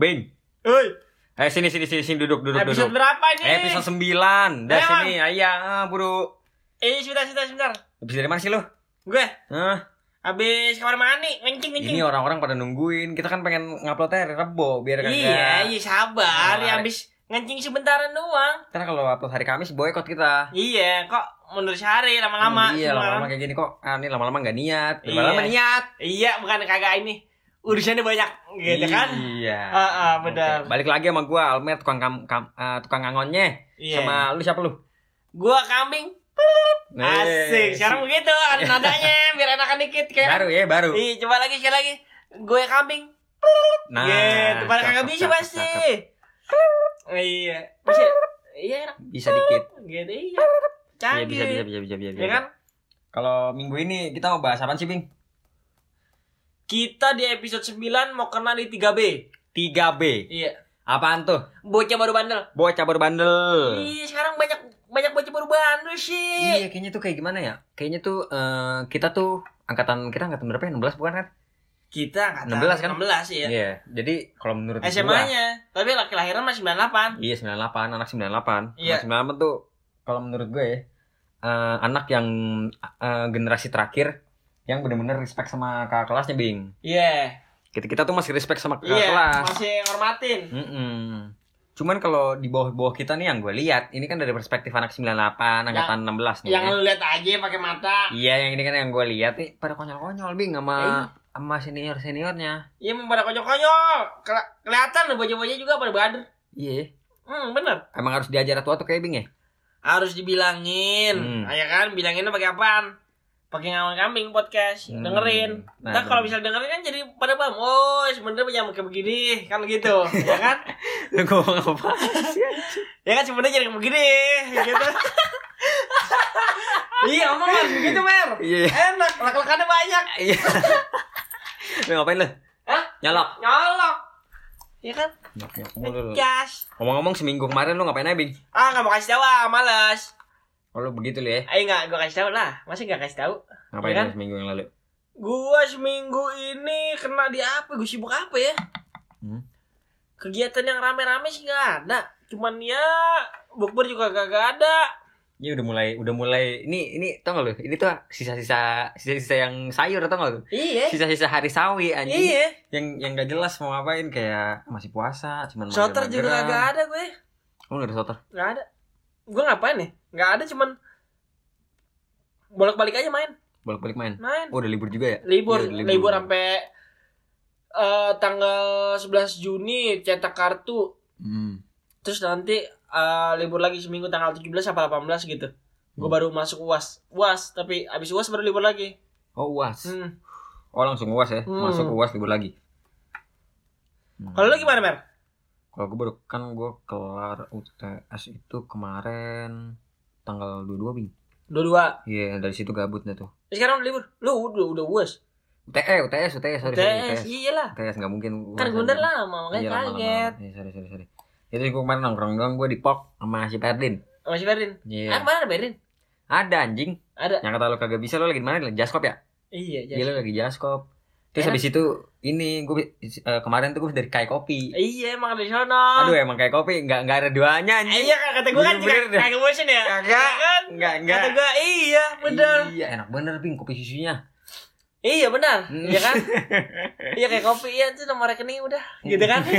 Bing. Woi, Eh sini sini sini sini duduk duduk episode duduk. berapa ini? Episode 9. Dah sini, ayo buru. Eh, sebentar, sebentar, sebentar. Habis dari mana sih lu? Gue Hah? habis kamar mandi, ngencing, ngencing. Ini orang-orang pada nungguin. Kita kan pengen ngupload hari Rebo biar kagak. Iya, iya sabar. Ya habis ngencing sebentaran doang. Ntar kalau upload hari Kamis boykot kita. Iya, kok mundur sehari lama-lama. Iya, lama-lama kayak gini kok. Ah, ini lama-lama gak niat. Iya. Lama-lama niat. Iya, bukan kagak ini. Urusannya banyak, gitu kan? Iya. Ah, ah, benar. Oke. Balik lagi sama gua Almer tukang kam, kam, ah, tukang angonnya. Iya. Sama lu siapa lu? Gua kambing. Asik. Sekarang begitu, ada nadanya biar enakan dikit kayak. baru ya, baru. Iya, coba lagi sekali lagi. Gue kambing. Nah, gitu, pada kagak bisa cakep, pasti. Iya. Bisa. Iya, enak. Bisa dikit. Gitu iya. Iya, Canggih. bisa bisa bisa bisa bisa. Ya kan? Kalau minggu ini kita mau bahas apa sih, Bing? Kita di episode 9 mau kena di 3B. 3B. Iya. Apaan tuh? Bocah baru bandel. Bocah baru bandel. Iya, sekarang banyak banyak bocah baru bandel sih. Iya, kayaknya tuh kayak gimana ya? Kayaknya tuh eh, kita tuh angkatan kita angkatan berapa ya? 16 bukan kan? Kita angkatan 16 kan? 16 iya. Iya. Jadi kalau menurut SMA-nya. Tapi laki lahiran masih 98. Iya 98, anak 98. Iya. Anak 98 tuh kalau menurut gue ya eh, anak yang eh, generasi terakhir yang bener-bener respect sama kakak kelasnya, Bing. Iya. Kita kita tuh masih respect sama kakak Iya, kelas. masih hormatin. Mm-mm. Cuman kalau di bawah-bawah kita nih yang gue lihat, ini kan dari perspektif anak 98, angkatan 16 nih. Yang ya. lu lihat aja pakai mata. Iya, yang ini kan yang gue lihat nih pada konyol-konyol, Bing, sama Eh. sama senior-seniornya. Iya, emang pada konyol-konyol. Kela- kelihatan loh bocah-bocah juga pada bader. Iya. Hmm, bener. Emang harus diajar tua tuh kayak Bing ya? Harus dibilangin. Hmm. Ah, ya kan? Bilanginnya pakai apaan? Pakai ngawang kambing podcast. Hmm. Dengerin. Nah, Nah, kalau bisa dengerin kan jadi pada paham. Oh, sebenarnya jangan kayak begini. Kan gitu. ya kan? Lu ngomong apa? Ya kan sebenarnya jadi begini. gitu. iya, ngomong kan begitu, Mer. Iya. Enak, lak-lakannya banyak. Iya. Lu ngapain lu? Hah? Nyolok. Nyolok. Iya kan? Gas. Ngomong-ngomong seminggu kemarin lu ngapain aja, Bing? Ah, nggak mau kasih tahu ah, Kalau begitu lu ya. Ayo nggak, gua kasih tahu lah. Masih nggak kasih tahu? Ngapain Iya kan? lu seminggu yang lalu? Gua seminggu ini kena di apa? Gue sibuk apa ya? Hmm. Kegiatan yang rame-rame sih nggak ada. Cuman ya bukber juga gak ada. Iya udah mulai udah mulai ini ini tau gak lu? Ini tuh sisa-sisa sisa-sisa yang sayur tau gak lu? Iya. Sisa-sisa hari sawi anjing. Iya. Yang yang gak jelas mau ngapain kayak masih puasa, cuman Soter juga gak ada gue. Oh, nggak ada soter. Gak ada. Gue ngapain nih? Gak ada cuman bolak-balik aja main. Bolak-balik main. Main. Oh, udah libur juga ya? Libur, Iya, udah libur sampai eh, tanggal 11 Juni cetak kartu. Hmm. Terus nanti eh, libur lagi seminggu tanggal 17 apa 18 gitu. Gue Hmm. baru masuk UAS. UAS, tapi abis UAS baru libur lagi. Oh, UAS. Hmm. Oh, langsung UAS ya. Hmm. Masuk UAS libur lagi. Hmm. Kalau lu gimana, Mer? Kalau gue baru kan gue kelar UTS itu kemarin tanggal 22 Bing. Dua-dua. Iya, dari situ gabut dah tuh. Sekarang udah libur. Lu udah udah UAS. UTS, UTS, UTS, sorry, sorry, UTS, UTS. iyalah. UTS nggak mungkin. Kan gue udah lama, makanya Iya, kaget. Iya, sorry, sorry, sorry. Itu gue kemarin nongkrong doang gue di POK sama si Perdin. Sama si Ferdin. Iya. Ah, ke mana ada Ferdin? Ada anjing. Ada. Yang kata lo kagak bisa lo lagi di mana? Jaskop ya? Iya, Iya lo lagi jaskop. Terus Enak. habis itu ini gue eh, kemarin tuh gue dari Kai Kopi. Iya, emang ada di sana. Aduh emang Kai Kopi nggak nggak ada duanya Eh, anjing. iya kan kata gue kan juga kagak bosen ya. Kagak. Iya kan? Enggak enggak. Kata gue iya, bener. Iya enak bener Bing kopi susunya. Iya benar. Hmm. Iya kan? iya kayak kopi iya itu nomor rekening udah. Gitu kan?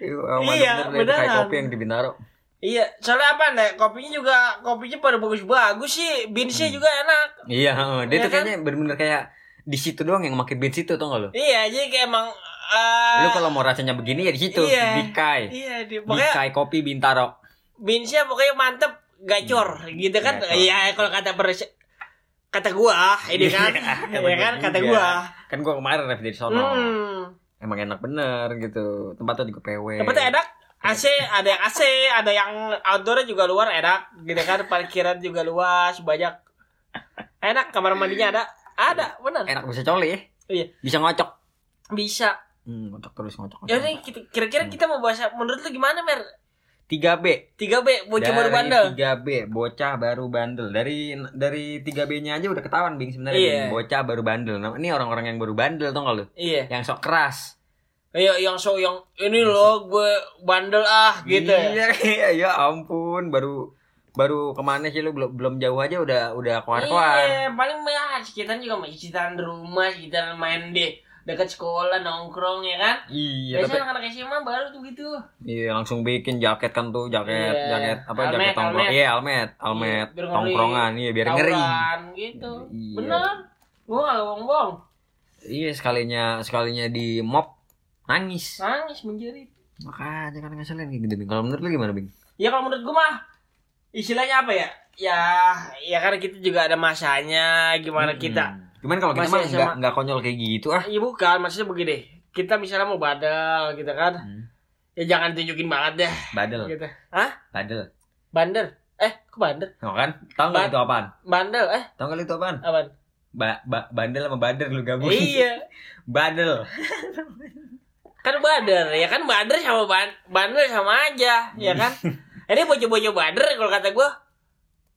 Iya, deh, Kai beneran. Kopi yang di Bintaro. iya, soalnya apa nih? Kopinya juga kopinya pada bagus-bagus sih. Beansnya Hmm. juga enak. Iya, heeh. dia Iya tuh kan? kayaknya bener-bener kayak di situ doang yang pakai beans itu tau gak lo? Iya, jadi kayak emang eh, Lu kalau mau rasanya begini ya di situ, Iya. di Kai. Iya, di, Di pokoknya Kai Kopi Bintaro. beansnya pokoknya mantep, gacor, gitu kan? Iya, kalau kata per kata gua, ini kan, Iya, iya kan? Kata gua. Kan gua kemarin review dari sono. Hmm. Emang enak bener gitu. Tempatnya juga PW. Tempatnya enak. AC ada yang AC, ada yang outdoor juga luar enak, gitu kan? Parkiran juga luas, banyak. Enak, kamar mandinya ada. Ada, benar. Enak bisa coli ya. Iya. Bisa ngocok. Bisa. Hmm, ngocok terus ngocok. Ya kita- kira-kira kita mau bahas menurut lu gimana, Mer? 3B. 3B, bocah baru bandel. 3B, bocah baru bandel. Dari dari 3B-nya aja udah ketahuan Bing sebenarnya Iya. Bing. bocah baru bandel. Nah, ini orang-orang yang baru bandel tau gak lu? Iya. Yang sok keras. Iya, yang so yang ini loh gue bandel ah gitu. ya. Iya, iya, ya ampun, baru baru ke mana sih lu belum belum jauh aja udah udah keluar keluar. Iya, paling ya sekitar juga masih sekitaran rumah, sekitaran main di dekat sekolah nongkrong ya kan. Iya, tapi Biasanya anak-anak SMA baru tuh gitu. iya langsung bikin jaket kan tuh, jaket Iya. jaket apa Almet, jaket tongkrong. almet. Iya, almet, almet ngeri. tongkrongan, iya biar ngeri. Tawuran gitu. Iya. Bener. Gua gak bohong-bohong. Iya, sekalinya sekalinya di mob nangis. Nangis menjerit. Makanya kan ngeselin kayak gitu, Bing. Kalau menurut lu gimana, Bing? Ya kalau menurut gua mah istilahnya apa ya? Ya, ya karena kita juga ada masanya gimana kita. Hmm. Cuman kalau kita mah nggak nggak konyol kayak gitu ah. Iya bukan, maksudnya begini. Kita misalnya mau badal gitu kan. Hmm. Ya jangan tunjukin banget deh Badel, gitu. Hah? badel. Bandel. Eh, kok bandel? Oh kan? Tahu nggak itu apaan? Bandel eh Tahu nggak itu apaan? apaan? Ba ba bandel sama bader lu gabung. iya. Badel. Kan bader, ya kan bader sama ban bandel sama aja, ya kan? Ini bocah-bocah bader kalau kata gua.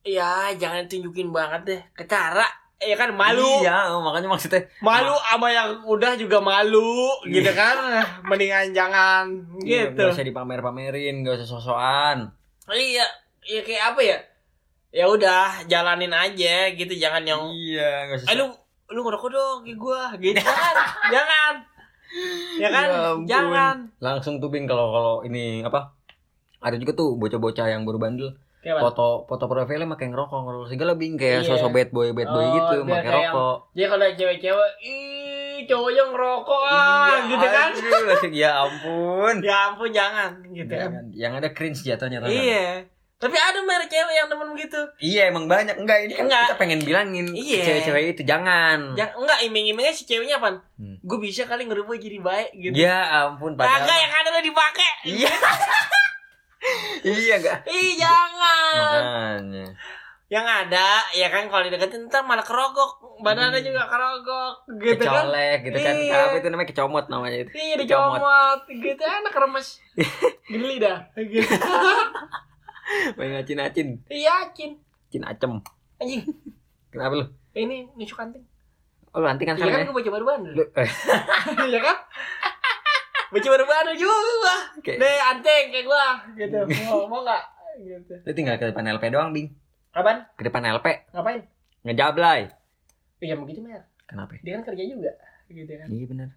Ya, jangan tunjukin banget deh. Ketara, ya kan malu. Iya, makanya maksudnya Malu sama yang udah juga malu, gitu kan? Mendingan jangan iya, gitu. nggak usah dipamer-pamerin, nggak usah sosokan. Iya, ya kayak apa ya? Ya udah, jalanin aja gitu, jangan yang Iya, nggak usah. Eh lu lu ngerokok dong kayak gua gitu kan. jangan. Ya kan? Ya ampun. jangan. Langsung tuh Bing kalau kalau ini apa? Ada juga tuh bocah-bocah yang baru bandel. Kayak? Foto foto profilnya pakai ngerokok, ngerokok segala Bing kayak Iya. sosok bad boy, bad boy Oh, gitu, kayak rokok. Dia kalau cewek-cewek, ih cowoknya ngerokok ah, gitu kan. Iya, aduh, ya ampun. Ya ampun jangan gitu kan. Jangan, yang ada cringe jatuhnya tau? Iya. Tapi ada merek cewek yang demen gitu. Iya emang banyak enggak ini kan Enggak. kita pengen bilangin Iya. cewek-cewek itu jangan. Jangan enggak iming-imingnya si ceweknya apa? Hmm. Gue bisa kali ngerubah jadi baik gitu. Ya ampun Kagak padahal. yang ada lo dipakai. Iya. iya enggak. Ih jangan. Makanya. Yang ada ya kan kalau dideketin ntar malah kerogok. Badannya Hmm. juga kerogok gitu kan. Kecolek gitu kan. Iya. Apa itu namanya kecomot namanya itu. Iya dicomot gitu enak remes. Geli dah gitu. Main ngacin-acin. Iya cin. Cin acem. Anjing. Kenapa lu? Ini nusuk anting. Oh, lu anti kan Iya kan ya? gue baca baru bandel. Lu, eh, Iya kan? Baca baru bandel juga. kayak, Deh anting kayak gua gitu. Mau mau enggak? Gitu. lu tinggal ke depan LP doang, Bing. Apaan? Ke depan LP. Ngapain? Ngejablay. Iya begitu mer. Kenapa? Dia kan kerja juga. Gitu kan. Iya bener.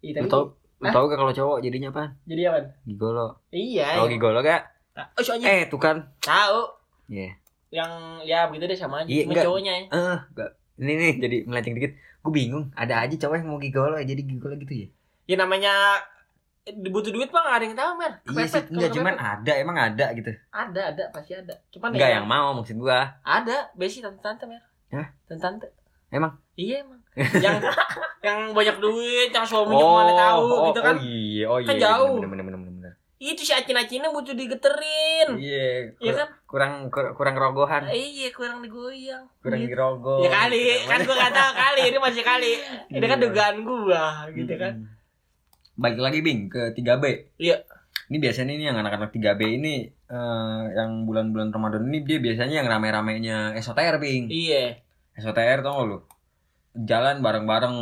Iya Lu tapi tau, lu tau gak kalau cowok jadinya apa? jadi apa? Gigolo. Iya. Tau iya. gigolo gak? Oh, soalnya Eh, tuh kan. tahu Iya. yang ya begitu deh sama aja. Iya, enggak. cowoknya ya. Eh, gak. Ini nih jadi melenceng dikit. Gue bingung, ada aja cowok yang mau gigolo ya jadi gigolo gitu ya. Ya namanya butuh duit mah gak ada yang tahu mer. Iya sih, enggak cuman ada, emang ada gitu. ada ada pasti ada. Cuman Enggak ya, yang mau maksud gua. ada besi tante tante mer. Hah? Tante tante. Emang? Iya emang. yang yang banyak duit, yang suaminya ke mana tahu oh, gitu kan. Oh iya, oh iya. Kan jauh. Bener bener bener bener. bener. Itu si acin-acinnya butuh digeterin. Iya, Iya kan? kurang kur- kurang rogohan, Iya kurang digoyang. kurang Gitu. dirogoh. Ya kali, gitu. kan gua gak tahu kali, ini masih kali. Ini kan Iya. dugaan gua gitu kan. Balik lagi Bing ke 3B. Iya. Ini biasanya ini yang anak-anak 3B ini eh, yang bulan-bulan Ramadan ini dia biasanya yang rame-ramenya SOTR Bing. Iya. SOTR tau gak lu? Jalan bareng-bareng.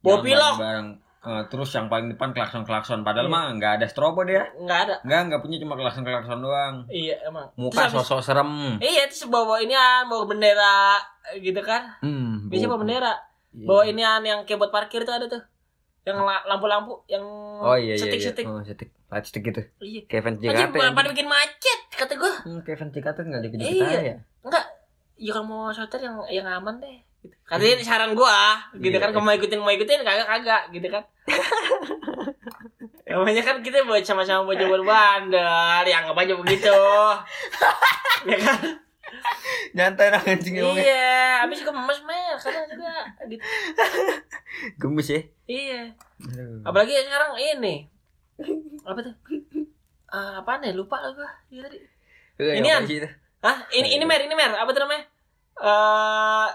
Bawa Jalan pilok. Bareng, eh, terus yang paling depan klakson-klakson. Padahal Iya. mah nggak ada strobo dia. Enggak ada. Nggak, nggak punya cuma klakson-klakson doang. Iya emang. Muka Terus habis- sosok serem. Iya, terus bawa ini bawa bendera gitu kan. Hmm, Biasanya bawa bendera. Iya. Bawa ini yang kayak buat parkir tuh ada tuh. Yang la- lampu-lampu yang Oh iya iya. setik-setik. Iya. Oh, setik. Gitu. Iya. Kayak fans Anjing JKT. pada bikin macet kata gua. Hmm, kayak fans JKT nggak jadi Iya. kita ya. Enggak. Ya kalau mau shooter yang yang aman deh. Gitu. Katanya ini saran gua, gitu Iya. kan. Kalau mau ikutin mau ikutin kagak kagak, gitu kan. Namanya kan kita buat sama-sama buat coba bandel, ya anggap aja begitu. ya kan? Nyantai nah anjing ngomongnya. Iya, habis gemes mer, kadang juga gitu. Gemes ya. Iya. Aduh. Apalagi sekarang ini. Apa tuh? Ah, apaan ya? Lupa lah gua. Iya tadi. Eh, Ini apa an-? Hah? Ini ini mer, ini mer. Apa tuh namanya? Eh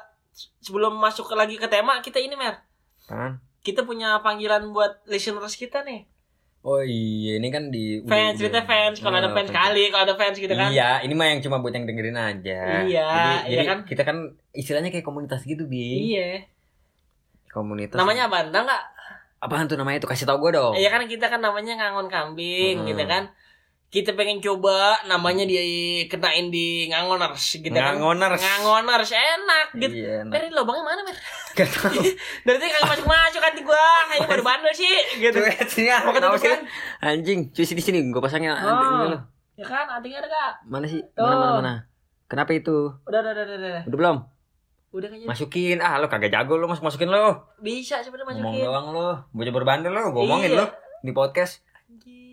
sebelum masuk ke lagi ke tema, kita ini mer. Apaan? Kita punya panggilan buat listeners kita nih. Oh iya, ini kan di Fans, cerita fans. Kalau ada Oh, fans kali, kalau ada fans gitu kan. Iya, ini mah yang cuma buat yang dengerin aja. Iya, jadi, iya jadi kan? kita kan istilahnya kayak komunitas gitu, Bi. Iya. Komunitas. Namanya apa? Entah enggak? apaan tuh namanya tuh kasih tau gue dong Iya kan kita kan namanya ngangon kambing Hmm. gitu kan. Kita pengen coba namanya dikenain di ngangoners gitu kan. Ngangoners. Ngangoners enak gitu. iya. Mer, lubangnya mana, Mer? Gak tau Dari tadi kagak masuk-masuk kan di gua. Kayaknya baru bandel sih gitu. Sini ah, Mau kan? Anjing, cuy sini sini, gue pasangnya Oh. anting dulu. Ya kan, antingnya ada Kak. Mana sih? Tuh. Mana mana mana? Kenapa itu? Udah, udah, udah, udah. udah. Udah belum? Udah kayaknya Masukin. Ah, lo kagak jago lo masuk masukin lo. bisa sebenarnya Ngomong masukin. doang lo. Bocah berbandel lo, gue ngomongin Iya. lo di podcast. Anjing.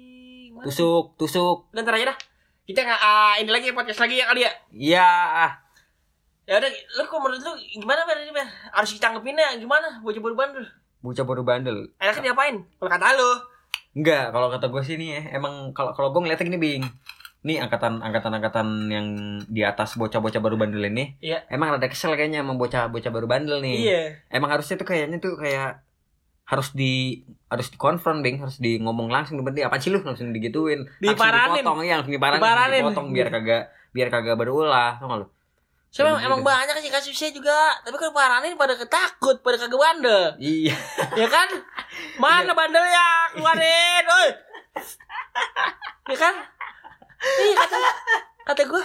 Tusuk, tusuk. Udah ntar aja dah. Kita nggak ah, ini lagi podcast lagi ya kali ya. Iya. ah. Ya udah, lu kok menurut lu gimana Mer ini? Harus ditanggepinnya gimana? Bocah baru bandel. Bocah baru bandel. Enaknya diapain? Kalau kata lu. Enggak, kalau kata gue sih nih ya, emang kalau kalau gue ngeliatnya gini bing. Nih angkatan angkatan angkatan yang di atas bocah-bocah baru bandel ini, Iya. emang rada kesel kayaknya sama bocah-bocah baru bandel nih. Iya. Emang harusnya tuh kayaknya tuh kayak harus di harus dikonfront bing harus di ngomong langsung berarti apa sih lu langsung digituin langsung Diparanin. dipotong iya langsung diparanin, langsung Diparanin. dipotong biar kagak biar kagak berulah tau gak lu Saya Gitu. emang banyak sih kasusnya juga. Tapi kalau paranin pada ketakut, pada kagak bandel. iya Ya kan? Mana bandelnya? Keluarin, oi. Ya kan? Iya kata kata gue.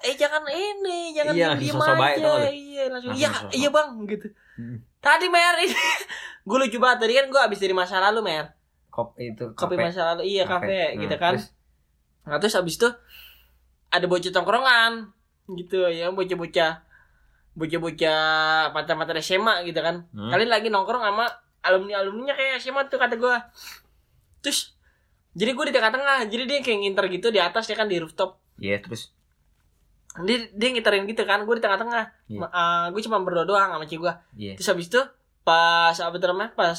Eh jangan ini, jangan Iya, diem langsung baik, aja. Iya, langsung. Langsung Iya, iya bang, gitu. Hmm. Tadi Mer ini, gue lucu banget. Tadi kan gue abis dari masa lalu Mer. kop itu Kopi kafe. masa lalu, iya kafe, Kafe. gitu Nah, kan. terus? Nah terus abis itu ada bocah tongkrongan gitu ya bocah-bocah bocah-bocah mantan-mantan SMA gitu kan. Hmm. Kalian lagi nongkrong sama alumni alumninya kayak SMA tuh kata gue. Terus jadi gue di tengah-tengah, jadi dia kayak nginter gitu di atas ya kan di rooftop. iya terus Dia dia ngiterin gitu kan, gue di tengah-tengah. Iya. gue cuma berdua doang sama cewek gue. iya. Terus habis itu pas apa namanya pas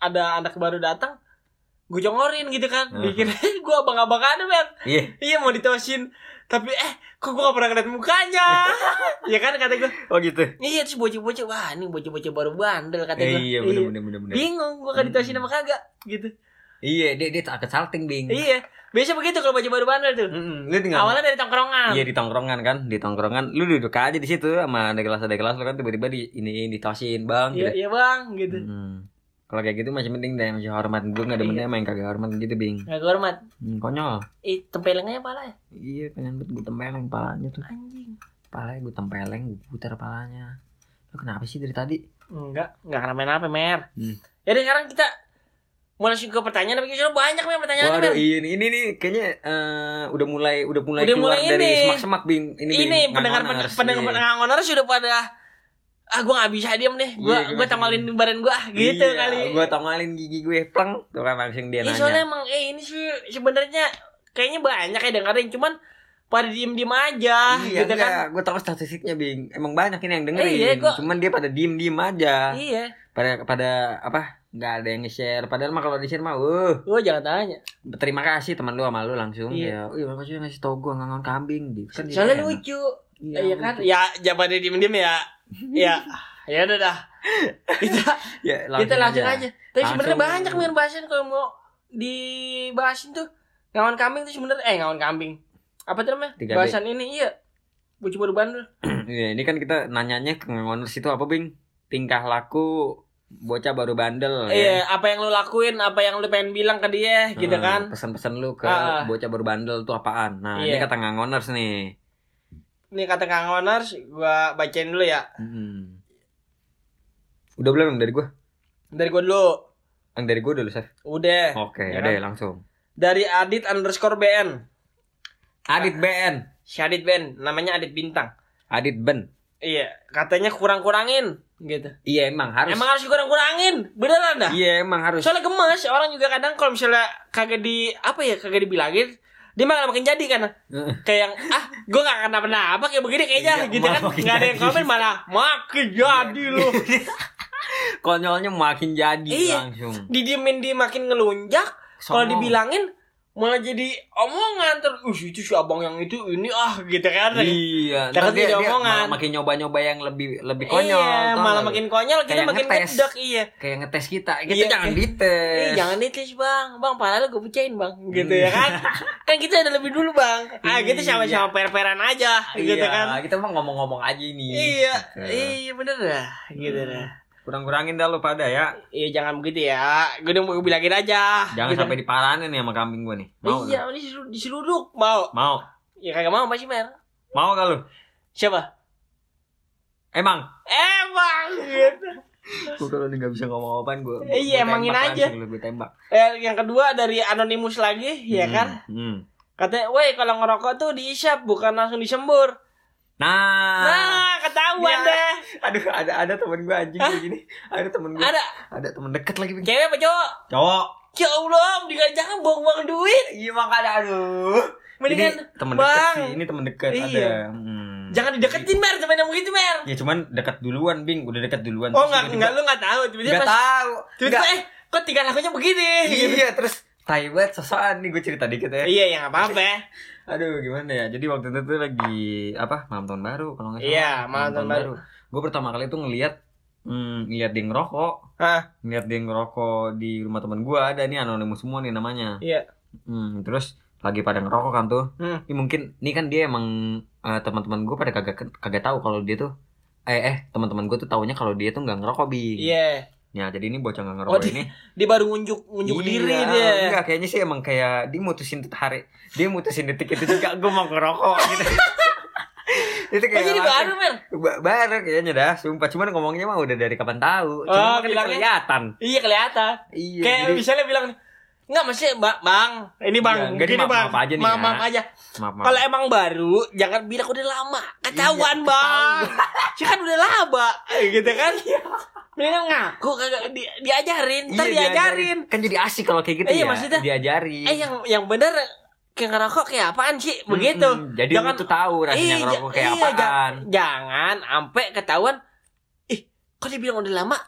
ada anak baru datang, gue jongorin gitu kan. Hmm. Dikira gue abang-abangan men. iya. Iya mau ditosin. Tapi eh kok gue gak pernah ngeliat mukanya? Ya kan kata gue oh gitu. Iya terus bocah-bocah Wah ini bocah-bocah baru bandel kata gue iya bener bener bener bener. Bingung gue kan ditosin sama kagak? Gitu. Iya dia dia agak salting bing. Iya Biasa begitu kalau bocah baru bandel tuh Mm-mm, lu tinggal Awalnya dari tongkrongan Iya di tongkrongan kan, di tongkrongan lu duduk aja di situ sama ada kelas ada kelas lu kan tiba-tiba di ini ditosin bang. Iya Gitu. iya bang gitu Hmm. Kalau kayak gitu masih penting deh masih hormat gue nggak ada Iya. main kagak hormat gitu bing. Gak hormat Hmm, konyol. Ih tempelengnya pala ya Iya pengen banget gue tempeleng palanya tuh. Anjing Palanya gue tempeleng, gue putar palanya. Lu kenapa sih dari tadi? Enggak Enggak kenapa-napa mer Hmm. Jadi sekarang kita Mau langsung ke pertanyaan Tapi kita banyak mer pertanyaannya Waduh, iya nih, ini nih kayaknya eh, udah mulai udah mulai Udah keluar mulai dari ini. semak-semak bing. Ini, Ini Bing, pendengar pendengar iya. pendengar ngonor sudah pada ah gue gak bisa diem deh. Gue Iya, gue gua tamalin badan gue ah gitu Iya, kali. Gue tamalin gigi gue pleng. Tuh kan langsung dia Iya nanya. soalnya emang eh ini sih sebenarnya kayaknya banyak ya dengerin cuman pada diem diem aja iya, gitu kan. gue tahu statistiknya bing. Emang banyak ini yang dengerin. Eh, iya, gua- cuman dia pada diem diem aja. Iya. Pada pada apa nggak ada yang nge-share. Padahal mah kalau di share mah uh. Gue jangan tanya. Terima kasih teman lu sama lu langsung Iya. ya. Iya makasih ngasih tau gue ngangon kambing kan soalnya lucu. Iya, iya kan? ya jangan pada diem diem ya. Ya ya udah dah. Kita ya, kita langsung aja, tapi Langsung. sebenarnya banyak nih bahasin kalau mau dibahasin tuh. Ngawan kambing tuh sebenarnya eh ngawan kambing. Apa tuh namanya? 3B. bahasan ini iya. Bocah baru bandel Iya, ini kan kita nanyanya ke ngangoners itu apa bing? Tingkah laku bocah baru bandel Iya, apa yang lu lakuin, apa yang lu pengen bilang ke dia, gitu Hmm, kan? pesan-pesan lu ke Ah. bocah baru bandel tuh apaan nah ini Iya. kata ngangoners nih Ini kata Kang Honors, gua bacain dulu ya. Hmm. udah belum dari gue Dari gua dulu. yang dari gue dulu Seth Udah. Oke, Ya ada kan? langsung. Dari Adit underscore BN. Adit BN, Si Adit BN, namanya Adit Bintang. Adit Ben. Iya, katanya kurang-kurangin, gitu. Iya emang harus. Emang harus kurang-kurangin, beneran dah. Iya emang harus. Soalnya gemes, orang juga kadang kalau misalnya kagak di apa ya, kagak dibilangin, dia malah makin jadi kan. Kayak yang ah, gua gak kenapa apa kayak begini kayaknya Iya, gitu kan. makin Gak ada yang komen malah makin jadi lu. Konyolnya makin jadi Iya. langsung. didiemin dia makin ngelunjak kalau dibilangin malah jadi omongan ter uh itu si abang yang itu ini ah gitu kan Iya. Ntar dia, jadi dia omongan. malah makin nyoba-nyoba yang lebih lebih konyol. iya malah lu? makin konyol kita makin ngetes. iya kayak ngetes kita. Kita Iya. jangan dites. Eh, jangan ditis bang, bang padahal gue pecahin bang, gitu ya kan? kan kita ada lebih dulu bang, ah kita Iya. sama-sama per-peran aja, gitu Iya, kan? kita mah ngomong-ngomong aja ini. Iya, Gitu. iya bener dah, gitu dah. Kurang-kurangin dah lu pada ya. Iya jangan begitu ya. Gue udah mau bilangin aja. Jangan Gitu. sampai diparanin ya sama kambing gua nih. Mau. Iya, ini diseruduk. Mau. Mau. Ya kagak mau masih mer. Mau gak lu? Siapa? Emang. Emang gitu. Gua kalau nih gak bisa ngomong apaan gua. Iya, gua emangin aja. gua tembak. Eh, yang kedua dari anonimus lagi, ya Hmm, kan? Hmm. Katanya, "Woi, kalau ngerokok tuh diisap bukan langsung disembur." Nah. Nah, ketahuan Iya. deh. Aduh, ada ada temen gua anjing kayak gini. Ada temen gua. Ada Ada temen deket lagi. Bing. cewek apa cowok? Cowok. Ya Allah, mendingan jangan buang-buang duit. Iya makanya aduh. Mendingan ini temen deket Bang. sih. Ini temen deket Iya. ada. Hmm. jangan dideketin mer, temen yang begitu mer. Ya cuman dekat duluan, Bing. Udah dekat duluan. Oh enggak, tiba-tiba- enggak lu enggak tahu. Tiba-tiba Nggak pas tahu. tiba-tiba Nggak. eh kok tingkah lakunya begini gitu. Iya, terus tai banget sosokan nih gue cerita dikit ya. Iya, ya enggak apa-apa. Aduh, gimana ya? Jadi waktu itu tuh lagi apa? Malam tahun baru kalau nggak salah. Iya, malam tahun baru. Gue pertama kali tuh ngelihat hmm, ngeliat dia ngerokok. Hah? Ngeliat dia ngerokok di rumah teman gue ada nih anonimus semua nih namanya. Iya. Hmm, terus lagi pada ngerokok kan tuh. Hmm. Ini mungkin ini kan dia emang eh, teman-teman gue pada kagak kagak tahu kalau dia tuh eh eh teman-teman gue tuh taunya kalau dia tuh nggak ngerokok bi. Iya. Ya jadi ini bocah nggak Oh, ngerokok dia- ini. Dia baru ngunjuk ngunjuk Iya, diri dia. Enggak, kayaknya sih emang kayak dia mutusin hari dia mutusin detik itu juga gue mau ngerokok gitu. itu Oh, jadi langsung- baru mer. Ba- baru kayaknya dah, sumpah cuman ngomongnya mah udah dari kapan tahu. Oh, Cuma kan bilangnya- kelihatan. Iya kelihatan. Iya. Kayak jadi- misalnya bilang Enggak maksudnya Mbak, Bang. Ini Bang, Iya, enggak, ini gini maaf- Bang. maaf aja nih maaf, ya. maaf aja. Kalau emang baru, jangan bilang udah lama. Ketahuan, Iya, Bang. Sih kan udah lama, eh, gitu kan? Iya. Mendingan ngaku kagak di, diajarin, ntar Iya, diajarin. Kan jadi asik kalau kayak gitu Eh, iya, ya. maksudnya- diajari. Eh yang yang bener kayak ngerokok kayak apaan sih? Begitu. Mm-mm, Jadi Jangan- lu tuh tahu rasanya Iya, ngerokok kayak iya, apaan. ja- jangan sampai ketahuan. Ih, kok dia bilang udah lama?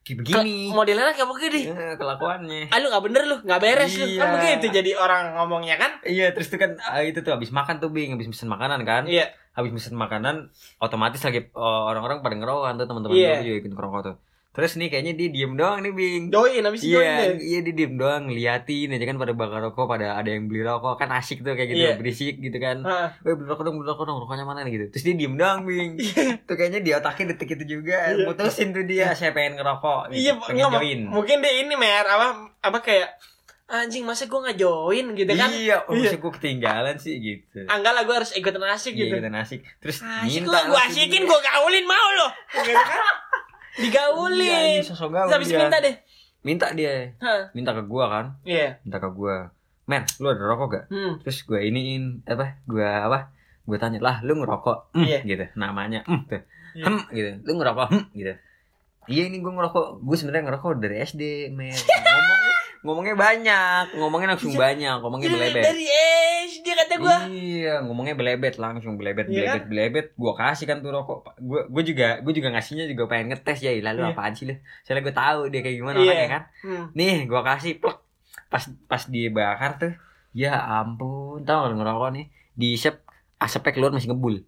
Kayak Ke- begini. Modelnya kayak begini. Eh, kelakuannya. Ah lu gak bener lu, gak beres lu. Kan Iya. begitu jadi orang ngomongnya kan? Iya, terus tuh kan ah, itu tuh habis makan tuh Bing, habis pesen makanan kan. Iya. habis pesen makanan otomatis lagi oh, orang-orang pada ngerokok kan tuh teman-teman Iya. gue juga ikut ngerokok tuh terus nih kayaknya dia diem doang nih bing Join habis join iya iya dia diem doang ngeliatin aja kan pada bakar rokok pada ada yang beli rokok kan asik tuh kayak gitu Iya. berisik gitu kan. Weh beli rokok dong beli rokok dong rokoknya mana nih gitu terus dia diem doang bing tuh kayaknya di otaknya detik itu juga Iya. mutusin tuh dia saya pengen ngerokok Iya, gitu, pengen nggak, join mungkin deh ini mer apa apa kayak anjing masa gue nggak join gitu kan? iya oh Iya. maksud gue ketinggalan sih gitu Anggap lah gue harus ikutan asik Iya, gitu. ikutan asik terus Asik minta gue, asikin, dia. gue gaulin mau lo. Gitu kan? Iya, Digaulin. anjing, sosok gaul habis minta deh. minta dia Hah. minta ke gua kan Iya. minta ke gua men lu ada rokok gak Hmm. terus gua iniin apa gua apa gua tanya lah lu ngerokok hmm, Iya. gitu namanya hmm, tuh. Iya. hmm gitu lu ngerokok hmm, gitu iya ini gua ngerokok gua sebenarnya ngerokok dari SD men ngomongnya ngomongnya banyak ngomongnya langsung banyak ngomongnya Jadi belebet dari Kata gue. Iya, ngomongnya belebet langsung belebet Iya belebet belebet. Gua kasih kan tuh rokok. Gua gua juga gua juga ngasihnya juga pengen ngetes ya. Lalu Iya. apaan sih lu? Soalnya gua tahu dia kayak gimana Iya. orangnya kan. Hmm. Nih, gua kasih plek. Pas pas dibakar tuh. Ya ampun, tau gak ngerokok nih. Diisep asapnya keluar masih ngebul.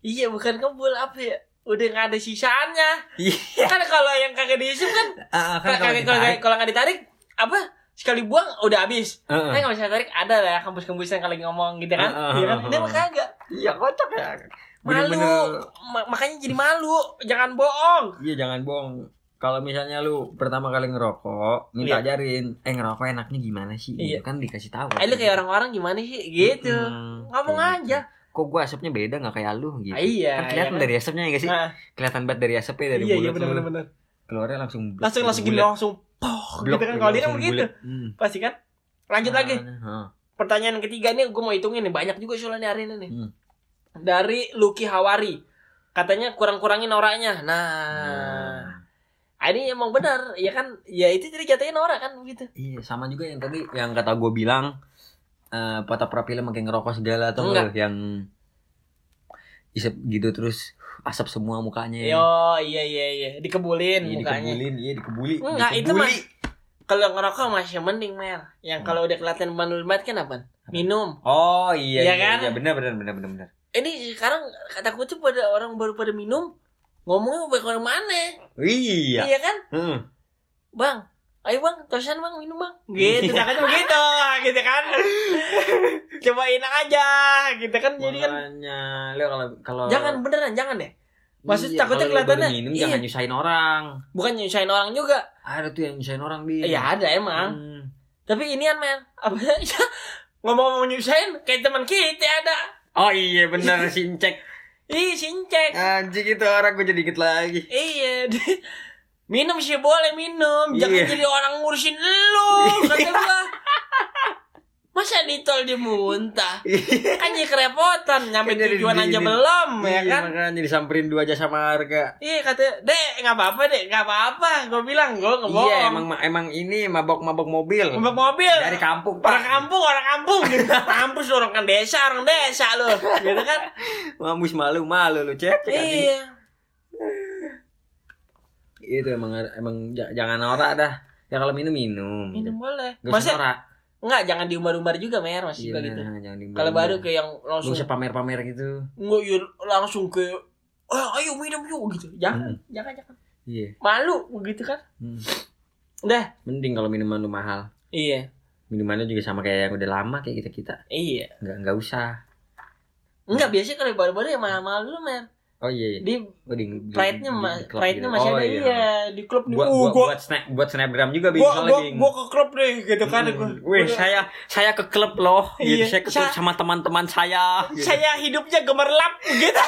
Iya bukan kebul apa ya? Udah nggak ada sisanya. Iya. Kan kalau yang kagak diisip kan, Ah, kan kalau kagak- kalau nggak ditarik apa? Sekali buang udah habis. Heeh. Kan kalau bisa tarik ada lah ya kampus-kampusan kalau lagi ngomong gitu kan. Heeh. Iya kan? Ini mah kagak. Iya, kocak ya. Malu. Bener-bener Ma- makanya jadi malu. Jangan bohong. Iya jangan bohong. Kalau misalnya lu pertama kali ngerokok, minta ajarin, eh ngerokok enaknya gimana sih? Iya. Gitu kan dikasih tahu. Eh lu kayak orang-orang gimana sih? Gitu. Mm-mm, Ngomong kayak aja. gitu. Kok gua asapnya beda nggak kayak lu gitu? Ah, iya, Kan kelihatan iya kan? dari asapnya ya gak sih? Nah, Kelihatan banget dari asapnya dari iya mulut iya lu. benar benar benar. Keluarnya langsung Langsung langsung gini langsung poh gitu kan. Kalau dia kan begitu. Hmm. Pasti kan? Lanjut lagi. Heeh. Pertanyaan ketiga nih gue mau hitungin nih banyak juga soalnya hari ini nih. Hmm. Dari Lucky Hawari. Katanya kurang-kurangin noraknya. Nah, Nah. ini emang benar. Ya kan? Ya itu jadi jatuhin norak kan begitu. Iya, sama juga yang tadi yang kata gue bilang eh foto profilnya makin ngerokok segala atau Enggak. yang isep gitu terus asap semua mukanya. Yo, iya iya iya, dikebulin Iya, mukanya. dikebulin, iya dikebuli. Enggak, itu dikebuli. Kalau ngerokok masih mending, Mer. Yang kalau udah kelihatan bandul banget kan apa? Minum. Oh iya, Iya iya, kan? iya, benar benar benar benar benar. Ini sekarang kataku tuh pada orang baru pada minum ngomongnya baik orang mana? Iya. Iya kan? Heeh. Bang, ayo bang, terusan bang minum bang. Gitu, kan begitu, gitu kan? Cobain aja, gitu kan? Jadi kan Makanya, lu kalau kalau jangan beneran, jangan deh. Maksud Iya, takutnya kelihatannya- minum iya. jangan nyusahin orang. bukan nyusahin orang juga Ada tuh yang nyusahin orang di. ya ada emang Hmm. tapi inian men apa ya ngomong-ngomong nyusahin kayak teman kita ada Oh iya benar sincek. ih sincek Anjing itu orang gue jadi dikit lagi. iya minum sih boleh minum. Jangan Iya. jadi orang ngurusin lu kata gua. Masa di tol dia muntah kan jadi kerepotan nyampe Kan jadi tujuan aja diginin. belum ya Iya, kan? makanya disamperin dua jasa marga. iya kata dek nggak apa-apa dek nggak apa-apa. Gue bilang gue nggak bohong. Iya emang emang ini mabok-mabok mobil. Ngembak mobil. Dari kampung orang pak. kampung orang kampung. Gitu kampus orang kan desa orang desa lu. Gitu kan? Mamus malu malu lu cek. iya Itu emang emang jangan norak dah. Ya kalau minum minum. minum boleh Gak Maksudnya norak. enggak jangan diumbar-umbar juga mer masih Iya, gitu kalau baru kayak yang Gak langsung usah pamer-pamer gitu. nggak ya langsung ke oh, ayo minum yuk gitu jangan Hmm. jangan jangan Iya. malu begitu kan Hmm. udah Mending kalau minuman lu mahal. iya Minumannya juga sama kayak yang udah lama kayak kita kita. iya Nggak nggak usah. enggak biasanya kalau baru-baru ya mahal-mahal dulu mer Oh iya. iya. di Oh, di, di- pride-nya di- pride-nya gitu. masih Oh, ada iya. di klub nih Buat, uh, buat, gua buat snap buat snapgram juga bing gua gua bing. gua ke klub deh gitu kan Hmm. Wih, saya saya ke klub loh. Gitu. Iya. Saya ke klub Sa- sama teman-teman saya. Gitu. saya hidupnya gemerlap gitu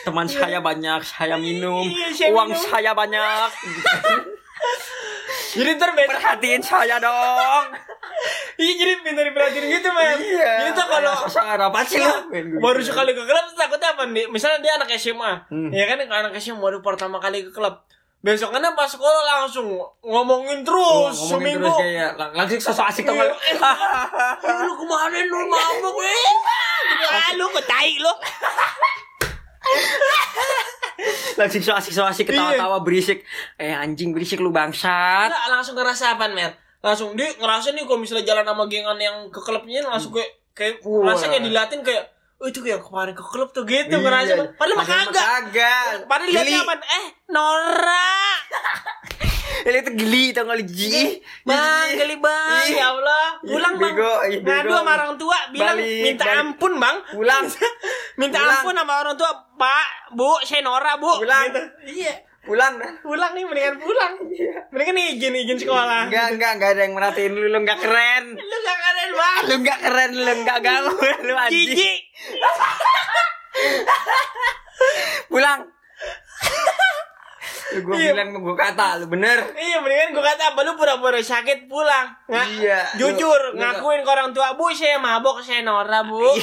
Teman saya banyak, saya minum. Iya, saya Uang minum. saya banyak. Gitu. jadi ntar beda. Perhatiin saya dong. iya jadi minta diperhatiin gitu men. Jadi tuh kalau sosok apa sih lu? baru sekali ke klub takutnya apa nih? Misalnya dia anak SMA Hmm. ya kan? Anak SMA baru pertama kali ke klub. Besokannya pas sekolah langsung ngomongin terus ngomongin seminggu. terus kayak lang- langsung sosok asik tau Iya. gak lu? Eh, lu kemarin lu mabuk gitu ah lu ketai lu langsung so asik so asik ketawa-tawa berisik. Eh anjing berisik lu bangsat. Enggak, langsung ngerasa apa mer? Langsung dia ngerasa nih kalau misalnya jalan sama gengan yang ke klubnya langsung kayak kayak Wah. ngerasa kayak dilatin kayak oh itu kayak kemarin ke klub tuh gitu Iya. ngerasa padahal mah kagak. padahal lihatnya apa eh Nora Ini itu geli tau gak Ji bang geli bang. Ya Allah. Pulang bang. bego, ih, bego. ngadu sama orang tua bilang Balik, minta balik. ampun bang. Pulang. Minta Pulang. ampun sama orang tua pak bu saya Nora bu. Pulang. Gitu. iya. Pulang. Pulang nih mendingan pulang. Mendingan izin izin sekolah. Enggak, enggak, enggak ada yang merhatiin lu, lu enggak keren. Lu gak keren bang. Lu enggak keren, lu enggak gaul, lu anjing. Pulang Lu gua Iya. bilang, gua kata, lu bener Iya mendingan gue kata apa lu pura-pura sakit pulang Nggak, Iya, Jujur lu- lu- ngakuin ke orang tua Bu saya mabok saya Nora bu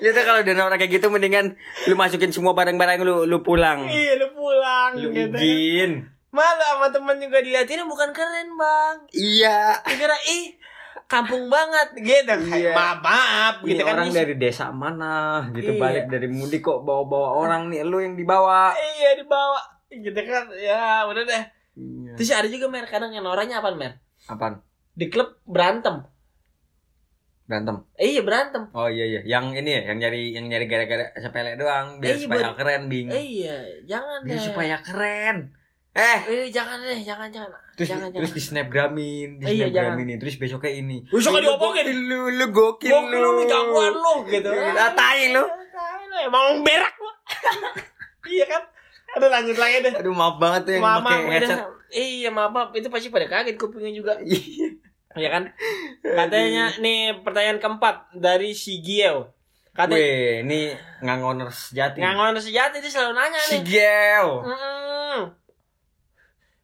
Itu kalau udah orang kayak gitu mendingan lu masukin semua barang-barang lu lu pulang. Iya lu pulang Lu gitu izin. Malu sama temen juga diliatin bukan keren bang Iya. Dikira ih kampung banget gitu Iya. Maaf maaf Ini gitu kan orang Is- dari desa mana gitu Iya. balik dari mudik kok bawa-bawa orang nih lu yang dibawa. Iya dibawa Gitu kan ya udah deh Iya. Terus ada juga mer kadang yang Noranya apa mer Apaan? Di klub berantem Berantem. Eh, Iya berantem Oh iya iya, yang ini ya, yang nyari yang nyari gara-gara sepele doang biar Eh, iya, supaya buat- keren, Bing. Eh, Iya jangan biar deh supaya keren. Eh, Eh jangan deh jangan jangan terus jangan terus di snapgramin, di Eh, iya, snapgramin terus besoknya ini. Besoknya Lu diomongin. Lu lu gokil Gokil lu. lu jagoan lu gitu. Ah, tai lu. Tai lu, Emang berak lu. iya kan? Aduh lanjut lagi deh. Aduh maaf banget tuh yang Maaf, pakai maaf, headset. udah. Iya maaf, maaf. Itu pasti pada kaget kupingnya juga. Iya. Ya kan? Katanya nih pertanyaan keempat dari si Giel. Katanya Weh, ini ngangoner sejati. ngangon sejati dia selalu nanya si nih. Gel. Mm-mm.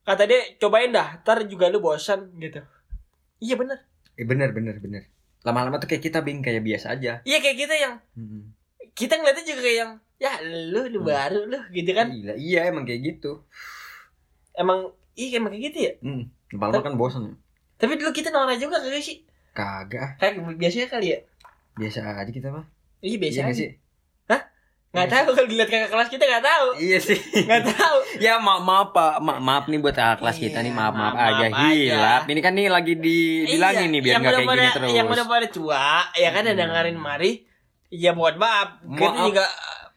Kata dia cobain dah, ntar juga lu bosan gitu. Iya bener. Eh bener bener bener. Lama-lama tuh kayak kita bing kayak biasa aja. Iya kayak kita yang Hmm. kita ngeliatnya juga kayak yang ya lu lu Hmm. baru lu gitu kan. Gila, iya emang kayak gitu. Emang iya emang kayak gitu ya. Hmm. Lama-lama kan bosan. Tapi dulu kita norak juga kagak sih? Kagak, Kayak biasanya kali ya? biasa aja kita mah. Iya biasa Iya aja. sih? Nggak tahu kalau dilihat kakak kelas kita nggak tahu. Iya sih. Nggak tahu. ya maaf maaf Pak. Ma maaf nih buat kakak kelas kita nih Iya, maaf maaf, maaf, aja hilap. Ini kan nih lagi dibilangin nih biar Iya, nggak kayak gini terus. Yang udah pada tua, ya kan ada Hmm. dengerin mari. Ya mohon maaf. Kita Maaf. juga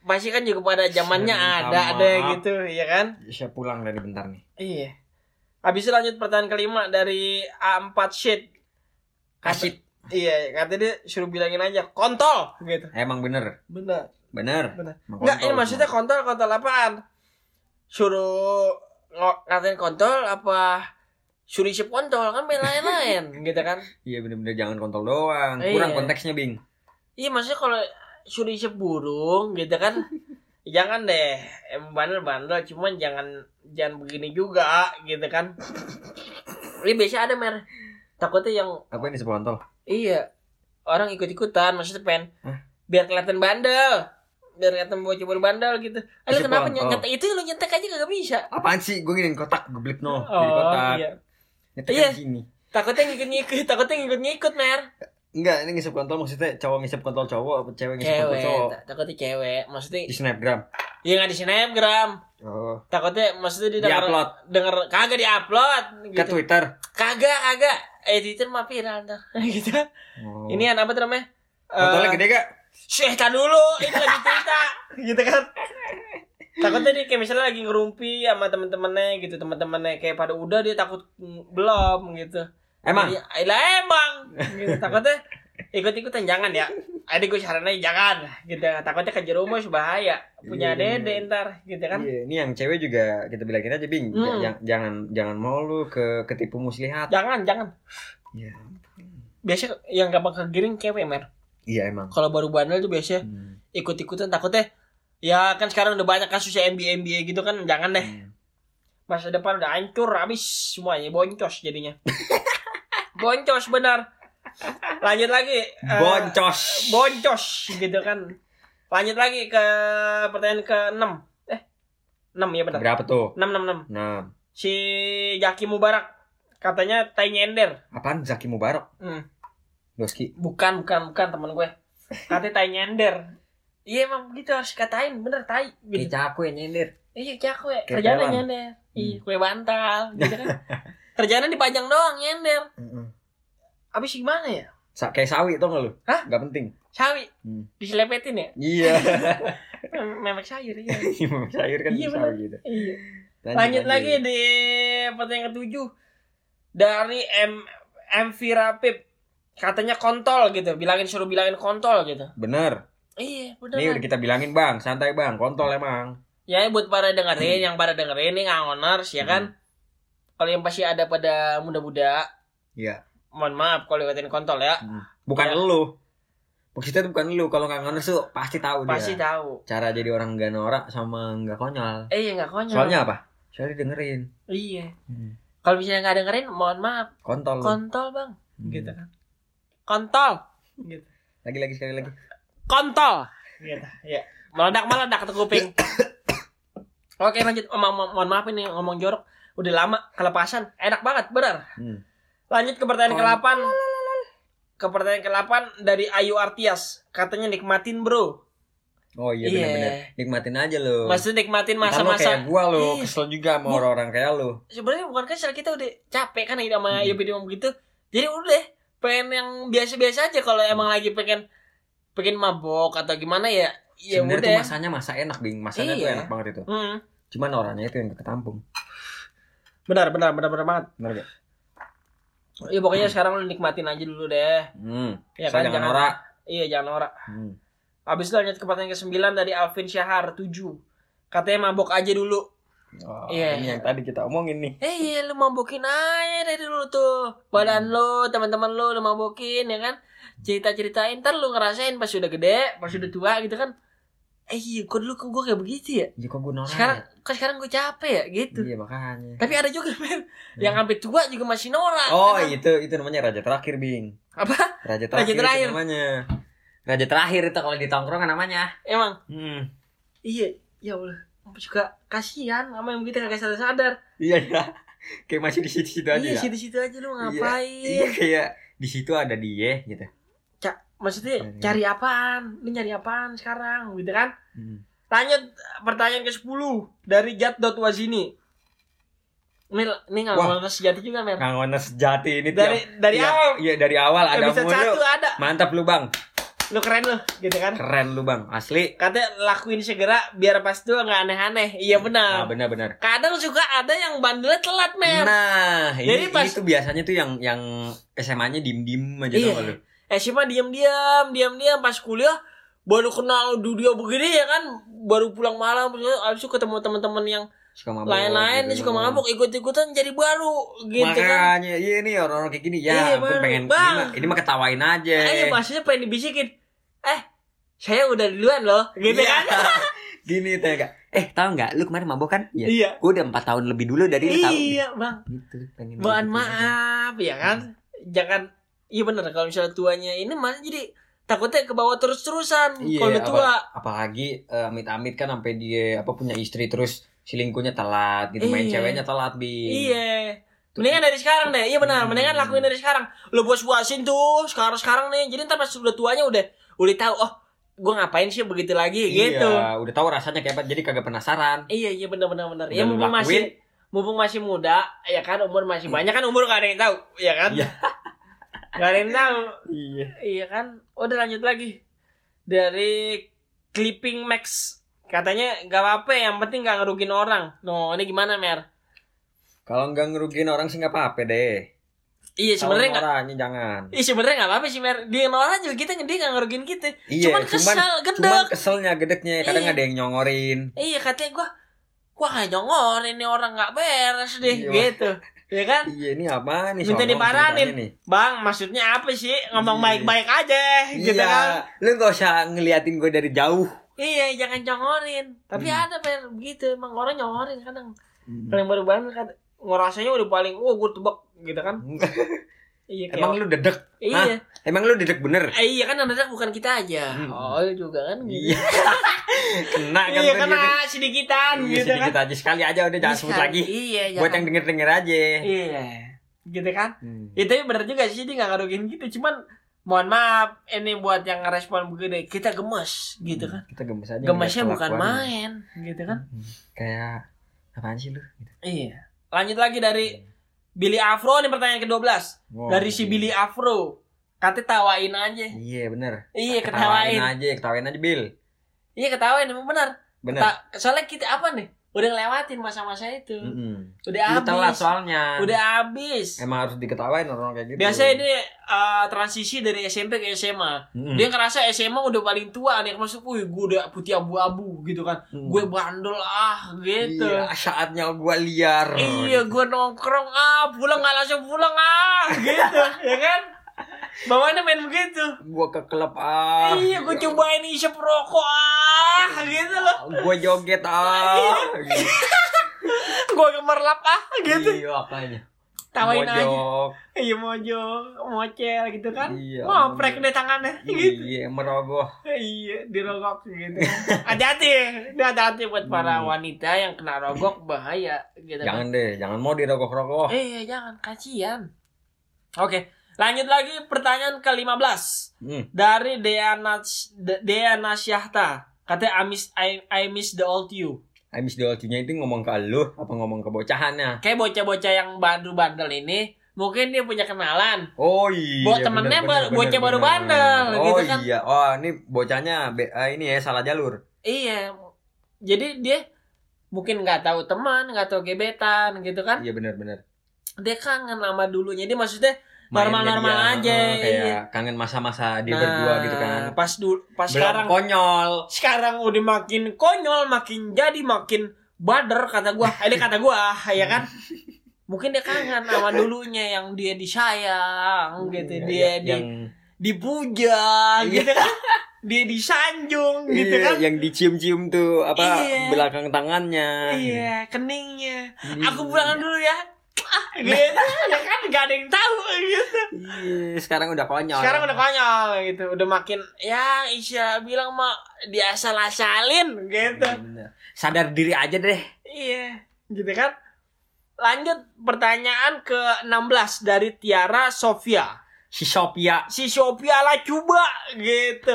pasti kan juga pada zamannya ada ada maaf. gitu, ya kan? Saya pulang dari bentar nih. Iya. Habis itu lanjut pertanyaan kelima dari A4 sheet. Kasit. Iya, katanya dia suruh bilangin aja kontol gitu. Emang bener. Benar. Bener. Bener. Enggak, ini maksudnya kontol kontol apaan? Suruh ngatain kontol apa suruh isip kontol kan main lain-lain gitu kan. Iya bener-bener jangan kontol doang. Iya. Kurang konteksnya, Bing. Iya maksudnya kalau suruh isip burung gitu kan jangan deh emang bandel-bandel cuman jangan jangan begini juga gitu kan. Ini biasa ada mer takutnya yang Apa ini sebuah kontol? iya orang ikut-ikutan maksudnya pengen Hah? biar kelihatan bandel biar kelihatan bocah bandel gitu. Eh lu Isip kenapa nyetek itu lu nyetek aja kagak bisa. Apaan sih? Gue gini kotak, geblek no. Jadi kotak. iya. Nyetek Iya. di sini. Takutnya ngikut-ngikut, takutnya ngikut-ngikut, Mer. Enggak, ini ngisep kontol maksudnya cowok ngisep kontol cowok apa cewek ngisep kontol cowok? ta- takutnya cewek. Maksudnya Di snapgram. ya nggak di snapgram. Oh. Takutnya maksudnya Di denger, upload denger kagak di upload ke gitu. Twitter. Kagak, kagak. Eh Twitter mah viral ntar. gitu. Oh. Ini apa namanya? kontolnya Eh, gede gak? Tar dulu, ini lagi cerita, gitu kan. Takutnya dia kayak misalnya lagi ngerumpi sama temen-temennya gitu, temen-temennya kayak pada udah dia takut mm, belum gitu. Emang? Iya, lah emang. Gitu. Takutnya ikut-ikutan jangan ya. Adik gue sarannya jangan gitu. Takutnya ke jerumus bahaya. Punya Iya, dede ntar gitu kan. Iya, ini yang cewek juga kita bilangin aja, Bing. Hmm. J- jangan jangan mau lu ke ketipu muslihat. Jangan, jangan. Iya. Biasa yang gampang kegiring cewek, Mer. Iya emang. Kalau baru bandel tuh biasanya Hmm. ikut-ikutan takutnya ya kan sekarang udah banyak kasus NBA NBA gitu kan jangan deh Hmm. masa depan udah hancur habis semuanya boncos jadinya boncos benar lanjut lagi eh, Boncos. boncos gitu kan lanjut lagi ke pertanyaan ke 6 eh 6 ya benar Berapa tuh? 6 6 6 Nah, si Jaki Mubarak katanya tai nyender apaan Zaki Mubarak? hmm. Doski. bukan bukan bukan temen gue katanya tai nyender iya emang gitu harus katain bener tai gitu. Kayak caku ya nyender. iya cakwe kerjaan nyender iya kue bantal gitu kan dipajang doang nyender Heeh. abis gimana ya Sa kayak sawi tau gak lu? Hah? Gak penting. sawi Hmm. diselepetin ya Iya. Mem- memek sayur iya Memang sayur kan Iya, sawi gitu. iya lanjut lagi di pertanyaan ketujuh dari M MV Rapip katanya kontol gitu bilangin suruh bilangin kontol gitu Bener. iya bener Ini kan? udah kita bilangin bang, santai bang, kontol emang. ya buat para dengerin yang pada dengerin nih ngangoners ya kan kalau yang pasti ada pada muda-muda Iya. mohon maaf kalau liatin kontol ya Bukan Ya. lu. Maksudnya tuh bukan lu. Kalau nggak ngono tuh pasti tahu pasti dia. tahu Cara jadi orang nggak norak sama nggak konyol. eh iya nggak konyol Soalnya apa? Soalnya dengerin. iya Hmm. kalau misalnya nggak dengerin mohon maaf Kontol. kontol bang Hmm. gitu kan kontol gitu Lagi lagi sekali lagi. kontol gitu ya meledak meledak ke kuping oke lanjut mo- mo- mohon maaf ini ngomong jorok udah lama kelepasan enak banget benar Hmm. lanjut ke pertanyaan Kon- ke-8 ke pertanyaan ke-8 dari Ayu Artias katanya nikmatin bro Oh iya Iya. benar-benar. Nikmatin aja lu. maksudnya nikmatin Ntar lu kayak masa-masa gua Iya. kesel juga sama orang-orang kayak lu. sebenarnya bukan kesel kita udah capek kan hidup sama Hmm. hidup hidup begitu jadi udah pengen yang biasa-biasa aja kalau emang lagi pengen pengen mabok atau gimana ya ya Sebenarnya tuh udah masanya masa enak, Bing. Masanya tuh Iya. enak banget itu. Hmm. Cuman orangnya itu yang ketampung. benar benar benar benar banget Benar gak? ya pokoknya sekarang lu nikmatin aja dulu deh Hmm. ya kan jangan norak. iya jangan norak Hmm. habis itu lanjut ke pertanyaan ke 9 dari Alvin Syahar 7 katanya mabok aja dulu Oh, Iya. Ini yang tadi kita omongin nih. Eh iya lu mabokin aja dari dulu tuh Badan lu, teman-teman lu lu mabokin ya kan Cerita-ceritain ntar lu ngerasain pas udah gede, pas udah tua gitu kan Eh iya kok dulu kok gue kayak begitu ya Ya kok gue norak Sekarang ya? kok sekarang gue capek ya gitu Iya makanya. Tapi ada juga men Yang sampai tua juga masih norak Oh kan? itu itu namanya raja terakhir Bing. Apa? Raja terakhir, itu terakhir. namanya. Raja terakhir itu kalau di tongkrongan namanya. Emang Hmm. Iya Ya Allah juga kasihan sama yang begitu kagak sadar-sadar Iya ya. Kayak masih di situ-situ aja Iya ya. situ-situ aja lu Iya, ngapain Iya kayak di situ ada dia gitu. Ca- Maksudnya Iya. cari apaan? Lu nyari apaan sekarang gitu kan? Hmm. Lanjut pertanyaan ke-10 dari Jat.wazini. Ini ini mau sejati juga, Mer. Ngangon sejati ini Dari tiap- dari iya, awal Iya dari awal ada mulu. satu ada. Mantap lu bang. Lu keren lu, gitu kan? Keren lu bang. Asli. Katanya lakuin segera biar pas tua nggak aneh-aneh. Iya Nah benar. benar-benar. Kadang suka ada yang bandelnya telat, Mer. Nah, ini, Jadi pas- ini tuh biasanya tuh yang yang SMA-nya dim-dim aja Iya. Eh, siapa diam-diam, diam-diam pas kuliah baru kenal dunia begini ya kan baru pulang malam habis itu ketemu teman-teman yang suka mabuk lain-lain gitu. suka mabuk ikut-ikutan jadi baru gitu kan. Makanya iya nih orang-orang kayak gini Iya, ya gue baru. pengen Bang. ini mah, ini mah ketawain aja. Eh maksudnya pengen dibisikin eh saya udah duluan loh gitu Iya. kan. Gini tanya gak eh tahu nggak lu kemarin mabuk kan? Iya. Iya. Gue udah empat tahun lebih dulu dari lu tahu. Iya bang. Gitu pengen mohon gitu. maaf ya kan. Jangan iya bener kalau misalnya tuanya ini malah jadi takutnya ke bawah terus-terusan Iya, kalau apa- tua. apalagi eh, amit-amit kan sampai dia apa punya istri terus selingkuhnya telat gitu main Iya. ceweknya telat bi iya Mendingan dari sekarang deh, iya benar. Hmm. Mendingan lakuin dari sekarang. Lo bos buasin tuh sekarang sekarang nih. Jadi ntar pas udah tuanya udah udah tahu oh gue ngapain sih begitu lagi gitu. iya udah tahu rasanya kayak apa jadi kagak penasaran Iya iya benar benar benar. Ya mumpung masih mumpung masih muda, ya kan umur masih banyak kan umur gak ada yang tahu, ya kan? Iya. gak ada yang tahu. iya Iya kan? Udah lanjut lagi. Dari Clipping Max katanya gak apa-apa yang penting gak ngerugin orang. No, ini gimana Mer? kalau nggak ngerugiin orang sih nggak apa-apa deh Iya sebenarnya nggak. orangnya jangan Iya sebenarnya nggak apa-apa sih Mer. Dia nolak juga kita dia nggak ngerugin kita. iya cuman kesel, gedek. cuman keselnya gedeknya kadang Iya. ada yang nyongorin Iya katanya gua gua nggak nyongor ini orang nggak beres deh Iya. gitu. Ya kan? iya ini apa nih Minta diparanin. nih Bang, maksudnya apa sih? Ngomong Iya. baik-baik aja gitu iya kan. lu gak usah ngeliatin gue dari jauh Iya, jangan nyongorin. Tapi Hmm. ada Mer begitu emang orang nyongorin kadang. Kalau yang baru banget kan ngerasanya udah paling wah gue tebak gitu kan. Iya kayak emang lu dedek Iya. emang lu dedek bener Eh, iya kan anak bukan kita aja. Hmm. Oh, iya juga kan gitu. iya kena kan Iya kena dia. sedikitan Iya, gitu kan. sedikit aja sekali aja udah jangan sebut lagi Iya, buat jangan. yang denger denger aja Iya. Gitu kan? Hmm. Ya tapi bener juga sih dia gak ngarugin gitu Cuman mohon maaf ini buat yang ngerespon begini kita gemes gitu kan? kita gemes aja gemesnya bukan main gitu kan? Hmm. kayak apaan sih lu gitu. iya. Lanjut lagi dari Billy Afro nih pertanyaan ke-12 Oh, dari si iya. Billy Afro katanya tawain aja. Iya bener. Iya ketawain. ketawain aja ketawain aja Bill iya ketawain emang benar. Bener. Ta- soalnya kita apa nih udah ngelewatin masa-masa itu. Mm-mm. udah Lu telat habis. soalnya. Udah habis. Emang harus diketawain orang kayak gitu. Biasanya ini uh, transisi dari SMP ke SMA Mm-mm. dia ngerasa SMA udah paling tua nih masuk wih gue udah putih abu-abu gitu kan. Mm. gue bandel ah gitu. Iya saatnya gua liar. Iya gue nongkrong ah pulang nggak langsung pulang ah gitu ya kan bawaannya main begitu. Gua ke klub ah. Iya gue cobain isep rokok ah gitu loh. Gua joget ah. Gitu. gue gemerlap ah gitu. Iya apanya? Tawain aja. Iya mojo mocel gitu kan. Iya, ngoprek deh tangannya gitu. Iya merogoh. Iya dirogok gitu. Hati-hati hati-hati buat para Hmm. wanita yang kena rogok bahaya gitu kan. jangan deh jangan mau dirogok-rogok eh jangan kasihan. Oke lanjut lagi pertanyaan ke-15 hmm. dari Deana Deana Syahta katanya I miss I, I miss the old you. I miss the old you-nya itu ngomong ke lu apa ngomong ke bocahannya? Kayak bocah-bocah yang bandel-bandel ini mungkin dia punya kenalan. Oh iya Buat temennya baru- bocah baru bandel, oh gitu kan. iya oh ini bocahnya eh, ini ya salah jalur. Iya jadi dia mungkin nggak tahu teman nggak tahu gebetan gitu kan. Iya benar-benar dia kangen sama dulunya dia maksudnya Normal-normal aja, eh, kayak iya. kangen masa-masa dia Nah, berdua gitu kan. pas dulu pas belum sekarang konyol. Sekarang udah makin konyol makin jadi makin bader kata gua. Ini kata gua ya kan? Mungkin dia kangen sama dulunya yang dia disayang gitu. Iya, dia di yang dipuja gitu kan? Dia disanjung gitu iya, kan? yang dicium-cium tuh apa Iya. belakang tangannya. Iya keningnya. Iya. aku pulang dulu ya gitu ya kan? Gak ada yang tahu gitu. Iya, sekarang udah konyol. Sekarang udah konyol gitu. Udah makin ya Isya bilang mah diasal-asalin gitu. Iya, bener. sadar diri aja deh. Iya gitu kan? Lanjut pertanyaan ke 16 dari Tiara Sofia. Si Sophia si Sophia lah coba gitu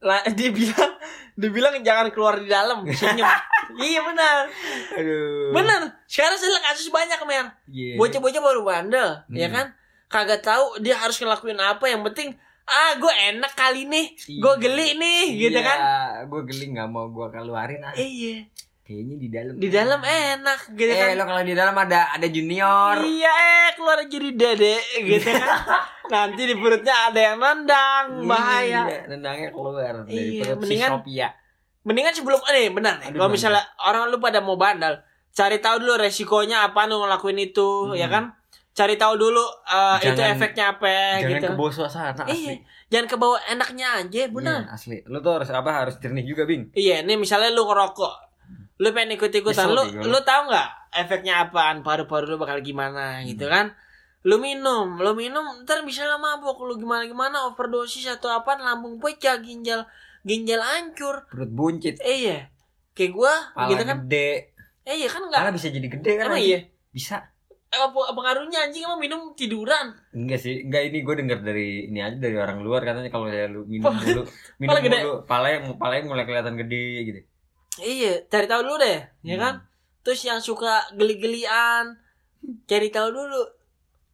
lah dia bilang dia bilang jangan keluar di dalam senyum. Iya benar. Aduh. Benar. Sekarang saya kasus banyak mer. Iya. bocah-bocah baru bandel Hmm. ya kan? Kagak tahu dia harus ngelakuin apa. Yang penting ah gue enak kali nih. Gue Iya. geli nih gitu Iya, kan? gue geli nggak mau gue keluarin ah. Iya Kayaknya di dalam. di dalam enak gitu Eh, kan lo kalau di dalam ada ada junior. iya eh keluar jadi dede gitu kan nanti di perutnya ada yang nendang bahaya Iya, nendangnya keluar dari Iya, perut si mendingan- Sophia. mendingan sebelum eh benar nih kalau misalnya orang lu pada mau bandal cari tahu dulu resikonya apa lu ngelakuin itu Hmm. ya kan cari tahu dulu eh, itu Jangan- efeknya apa Jangan gitu ke bawah suasana iya asli. jangan ke bawah enaknya aja benar Iya, asli. Lo tuh harus apa? Harus jernih juga, Bing. Iya, ini misalnya lu ngerokok, lu pengen ikut-ikutan, lu lu tahu nggak efeknya apaan, paru-paru lu bakal gimana gitu Hmm. kan? Lu minum, lu minum, ntar bisa lah mabuk, lu gimana gimana, overdosis atau apaan, lambung pecah, ginjal ginjal hancur. Perut buncit. Eh iya, kayak gua Pala gitu kan? gede. Eh iya kan nggak? Pala bisa jadi gede kan? Emang iya? Bisa. Eh, Apa pengaruhnya anjing emang minum tiduran? Enggak sih, enggak ini gue denger dari ini aja dari orang luar katanya kalau ya lu minum Pala- dulu, minum pala gede. dulu, palanya palanya mulai kelihatan gede gitu. Iya, cari tahu dulu deh, ya kan? Hmm. Terus yang suka geli-gelian, cari tahu dulu.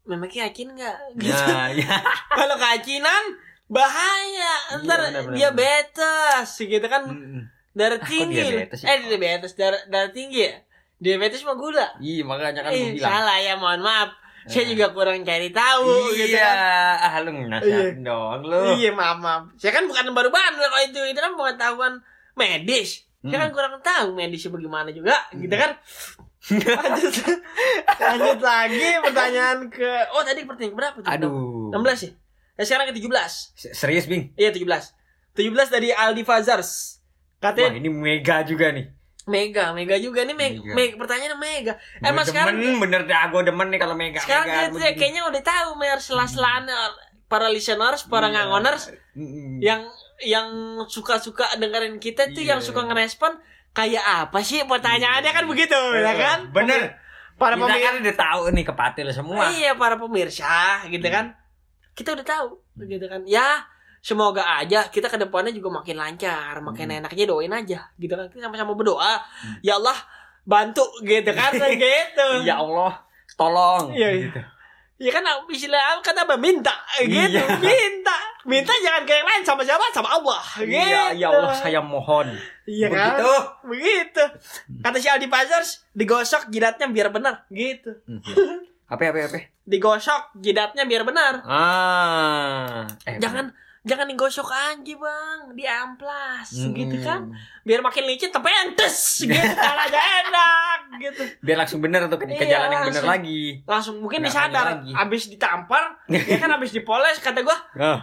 Memangnya yakin nggak? Gitu. Nah, ya. kalau keacinan bahaya Iya, ntar benar-benar. diabetes gitu kan Mm-mm. darah Ah, tinggi diabetes sih? eh diabetes darah darah tinggi ya diabetes mah gula Iya, makanya kan eh, bilang. salah ya mohon maaf saya Eh. juga kurang cari tahu gitu iya, kan ah lu nasihatin dong lu. iya maaf maaf saya kan bukan baru bandel kalau itu itu kan pengetahuan medis kan Hmm. kurang tahu medisnya bagaimana juga gitu kan lanjut lanjut lagi pertanyaan ke oh tadi pertanyaan berapa tuh Aduh. 16 ya ya sekarang ke 17 Se- Serius, Bing? Iya 17 17 dari Aldi Fazars Wah, Katanya ini mega juga nih. Mega Mega juga nih Mega, Mega. Mega. Pertanyaannya Mega Gua Emang sekarang bener dah, gue demen nih kalau mega. Sekarang mega, kita kayaknya udah tahu Mer Sela-selaan Para listeners Para Iya. ngangoners Mm-mm. Yang Yang suka-suka dengerin kita tuh Iya. Yang suka ngerespon Kayak apa sih pertanyaannya kan begitu ya kan Bener. Para Kita pemirsa kan udah tahu nih kepatil semua. Iya para pemirsa gitu kan Kita udah tahu gitu kan Ya Semoga aja kita ke depannya juga makin lancar, makin Hmm. enak aja doain aja gitu kan. Kita sama-sama berdoa. Ya Allah bantu gitu kan gitu. Ya Allah, tolong. Iya, iya. Gitu. Ya kan istilah kata apa minta gitu, Iya. minta. Minta jangan ke yang lain sama siapa? Sama Allah. Gitu. Iya, ya Allah saya mohon. Iya kan? Begitu. Begitu. Kata si Aldi Pazars, digosok jidatnya biar benar. Gitu. Apa apa apa? Digosok jidatnya biar benar. Ah. Eh, Jangan jangan digosok aja bang, diamplas Mm-mm. gitu kan. Biar makin licin tapi entes gitu kan aja enak gitu. Biar langsung bener tuh ke, ke Iya, jalan yang bener langsung. lagi. Langsung mungkin Nggak disadar lagi. abis ditampar, ya kan abis dipoles kata gua Ah,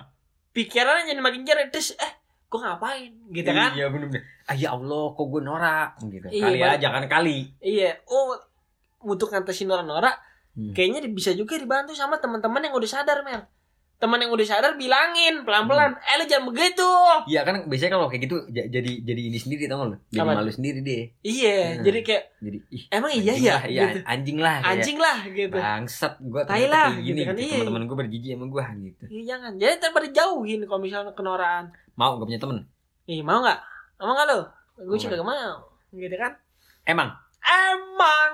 pikirannya jadi makin jernih terus eh gua ngapain gitu kan Iya bener. Ah ya Allah, kok gue norak gitu. Iya, kali aja kan kali. iya oh untuk ngatasin Nora-Nora Hmm. kayaknya bisa juga dibantu sama teman-teman yang udah sadar Mel teman yang udah sadar bilangin pelan-pelan Hmm. eh lu jangan begitu Iya kan biasanya kalau kayak gitu jadi jadi ini sendiri tau gak lu? Jadi malu sendiri deh. iya Hmm. jadi kayak Jadi ih, emang iya ya iya, gitu. anjing lah kayak, anjing lah gitu Bangsat gue Tai lah, kayak gini gitu kan, gitu. iya. Teman-teman gue berjijik sama gue gitu. Iya jangan jadi daripada jauhin kalau misalnya kenoraan Mau gak punya temen? ih mau nggak mau nggak lo gue juga gak mau gitu kan Emang? emang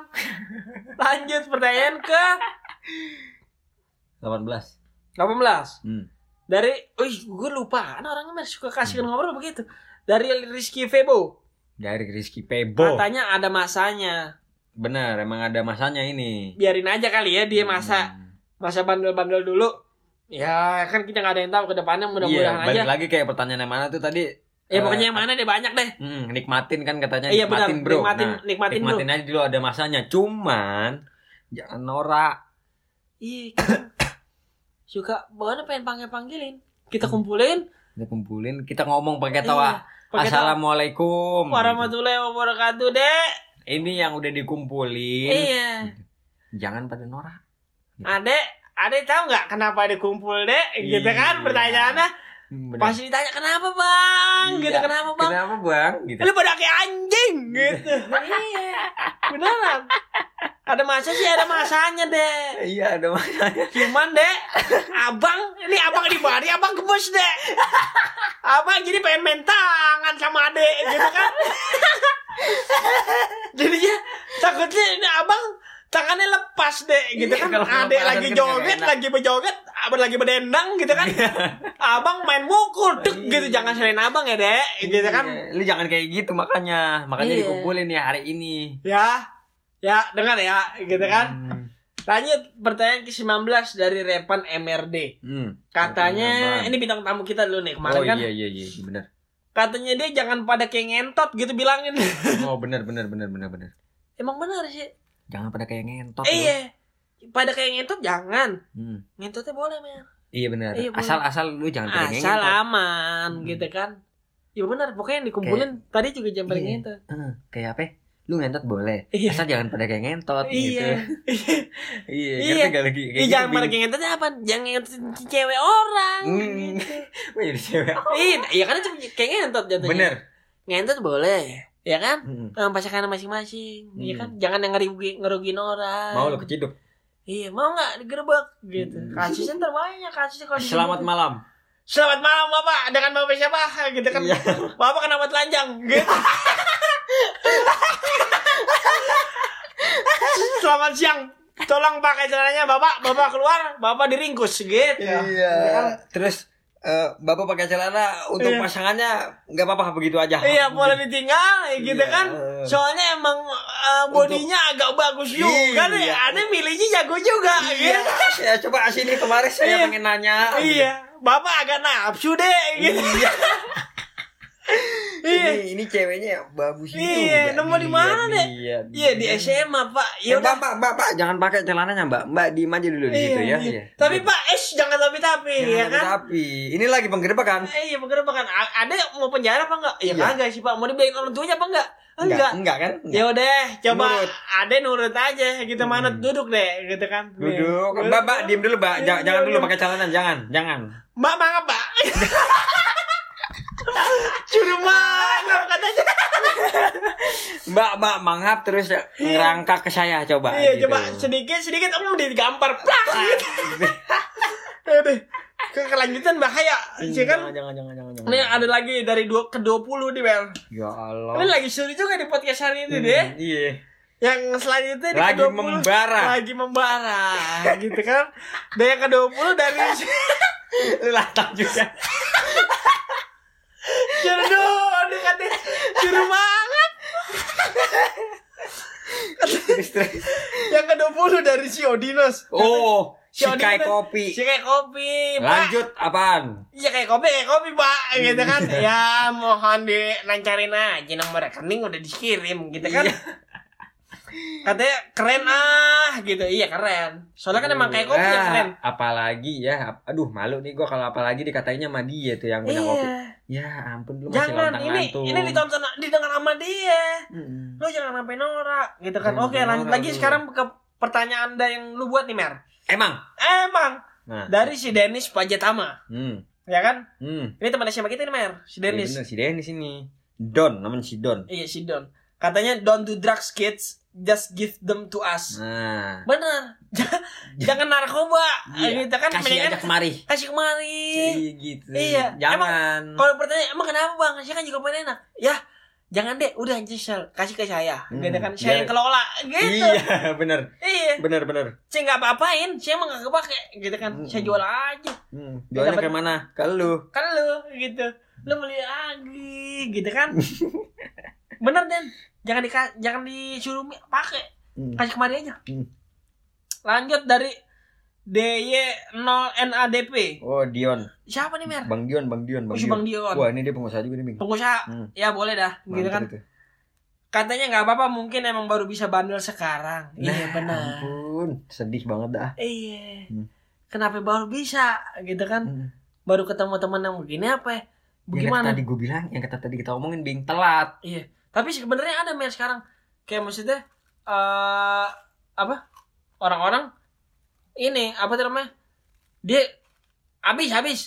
lanjut pertanyaan ke 18 18 hmm. dari wih gue lupa. Kan orangnya masih suka kasih ngobrol begitu. Dari Rizky Febo. Dari Rizky Pebo katanya ada masanya. Bener emang ada masanya ini. Biarin aja kali ya dia masa Hmm. masa bandel-bandel dulu. Ya kan kita nggak ada yang tahu ke depannya mudah-mudahan aja balik lagi kayak pertanyaan yang mana tuh tadi? Ya eh, pokoknya yang mana deh banyak deh. Hmm, nikmatin kan katanya iya benar. nikmatin bro. nikmatin Nah, nikmatin, bro. nikmatin aja dulu ada masanya. Cuman jangan norak. iya suka bawaannya pengen panggil panggilin kita Hmm. kumpulin Kita kumpulin, kita ngomong pakai tawa. Iya. Assalamualaikum. warahmatullahi wabarakatuh deh Ini yang udah dikumpulin. iya Jangan pada norak. adek adek tahu nggak kenapa ada kumpul dek gitu kan Iya. pertanyaannya Hmm, bener. pasti ditanya kenapa bang gitu Iya. kenapa bang Kenapa bang? Gitu. lu pada kayak anjing gitu iya beneran ada masa sih ada masanya deh Iya ada masanya. cuman deh abang ini abang di mari abang kebos deh abang jadi pengen main tangan sama adek gitu kan jadinya takutnya ini abang tangannya lepas deh gitu Iya, kan kalau adek kelepasan lagi kan joget lagi berjoget abang lagi berdendang gitu kan abang main mukul dek gitu jangan selain abang ya dek gitu kan Iya, Lu jangan kayak gitu makanya. Makanya Iya. dikumpulin ya hari ini. ya ya dengar ya gitu kan Hmm. lanjut pertanyaan ke 19 dari Repan MRD Hmm. katanya ini bintang tamu kita dulu nih kemarin oh kan iya iya iya benar. katanya dia jangan pada kayak ngentot gitu bilangin Oh benar benar benar benar benar. emang benar sih Jangan pada kayak ngentot. lu. iya pada kayak ngentot jangan Hmm. ngentotnya boleh men Iya benar. Iya, boleh. asal asal lu jangan pada asal ngentot. aman Hmm. gitu kan ya benar pokoknya yang dikumpulin tadi juga jangan pada Iya. ngentot Heeh, kayak apa? ya? Lu ngentot boleh. Iya. Asal jangan pada kayak ngentot gitu. iya Iya, Iya. gak lagi? Ih, jangan pada kayak ngentotnya apa jangan ngentotin cewek orang Hmm. gitu. Jadi cewek. Iya, iya kan itu kayak ngentot jatuhnya. Bener. Ngentot boleh, ya kan? Hmm. Sama pasangan masing-masing, iya Hmm. kan? Jangan yang ngerugi, ngerugiin orang. Mau lu keciduk. Iya, mau nggak digerebek gitu. Hmm. Kasusnya ntar banyak kasusnya kalau Selamat malam. Selamat malam Bapak dengan Bapak siapa gitu kan. Iya. Bapak kenapa telanjang gitu. Selamat siang. Tolong pakai celananya Bapak, Bapak keluar, Bapak diringkus gitu. Iya. Terus eh, bapak pakai celana untuk Iya. pasangannya nggak apa-apa begitu aja. Iya boleh ditinggal gitu Iya. kan Soalnya emang uh, bodinya agak bagus juga deh Iya. Ada milihnya jago juga Iya. gitu Ya coba sini kemarin saya Iya. pengen nanya. Iya Bapak agak nafsu deh gitu Iya. Iya Ini ini ceweknya bagus Iya, nemu di mana, Dek? Iya, Iya di SMA pak Ya udah Mbak, Mbak, Mbak, jangan pakai celananya, Mbak. Mbak diem aja dulu di Iya, situ ya. iya. Iya. Tapi pak es jangan tapi-tapi Jangan ya kan tapi ini lagi penggerebekan. Eh, Iya penggerebekan Ada mau penjara apa enggak? Ya Iya. kagak sih pak Mau dibilangin orang tuanya apa enggak? Enggak enggak kan? Ya udah, coba ada nurut aja kita Hmm. manut duduk deh gitu kan. Duduk. Nih. Mbak, Mbak, diem dulu, Mbak. Jangan, Iya, dulu iya. pakai celana, jangan. Jangan. Mbak mangap, Pak. Curu mana katanya. Mbak, Mbak, mangap terus ngerangkak ke saya coba. Iya, gitu. coba sedikit sedikit om digampar. Plak. Aduh. Ke kelanjutan bahaya. Sih kan? Jangan, jangan, jangan, jangan, jangan. Ini ada lagi dari dua ke 20 nih, Bel. Ya Allah. Ini lagi seru juga di podcast hari ini Hmm, deh. Iya. Yang selanjutnya di Lagi ke-20 membara. Lagi membara gitu kan. Dan yang ke-20 dari Lu juga. Curu aduh katanya Curu banget. Yang ke-20 dari si Odinos Oh, kan- kopi. Si kayak kopi Pak Lanjut apaan? Iya kayak kopi kayak kopi pak Gitu kan Ya mohon dilancarin aja Nomor rekening udah dikirim gitu kan Iya. Katanya keren ah gitu Iya keren Soalnya kan emang kayak kopi Ah, keren Apalagi ya, aduh malu nih gua kalau apalagi dikatainnya sama dia tuh yang punya kopi. Iya Ya ampun lu masih Jangan lontang ini lantung. ini ditonton didengar sama dia Mm-mm. Lu jangan sampai norak gitu kan Jangan Oke lanjut lagi sekarang ke pertanyaan anda yang lu buat nih Mer Emang. Emang Nah. dari si Dennis Pajatama Hmm. ya kan Hmm. ini teman SMA kita nih Mer si Iya Dennis bener si Dennis ini. Don, namanya si Don. iya si Don katanya don't do drugs kids just give them to us Nah. bener Jangan- narkoba Iya. gitu kan Kasih aja kemari. kasih kemari Iya gitu. Iya. Jangan. kalau pertanyaan emang kenapa bang saya kan juga pengen enak ya jangan deh udah nyesel kasih ke saya Hmm, gitu kan saya yang kelola gitu Iya, bener. iya Bener, bener. saya nggak apa-apain saya emang nggak kepake gitu kan Hmm. saya jual aja Hmm. Jualnya ke mana? Ke lu. kan lu gitu lu beli lagi gitu kan bener Den jangan di jangan disuruh pakai Hmm. kasih kemari aja Hmm. lanjut dari DY0NADP Oh, Dion. siapa nih Mer Bang Dion, Bang Dion, Bang Dion. Bang Dion Wah, ini dia pengusaha juga nih, Bing. pengusaha Hmm. ya boleh dah gitu Mantap kan itu. katanya nggak apa-apa mungkin emang baru bisa bandel sekarang iya Nah, benar Ampun, sedih banget dah. iya Hmm. kenapa baru bisa gitu kan Hmm. baru ketemu teman yang begini apa ya? Yang bagaimana tadi gue bilang, yang kata tadi kita omongin Bing telat. Iya. Tapi sebenarnya ada mer sekarang. Kayak maksudnya eh apa? Orang-orang ini apa namanya? Dia habis habis.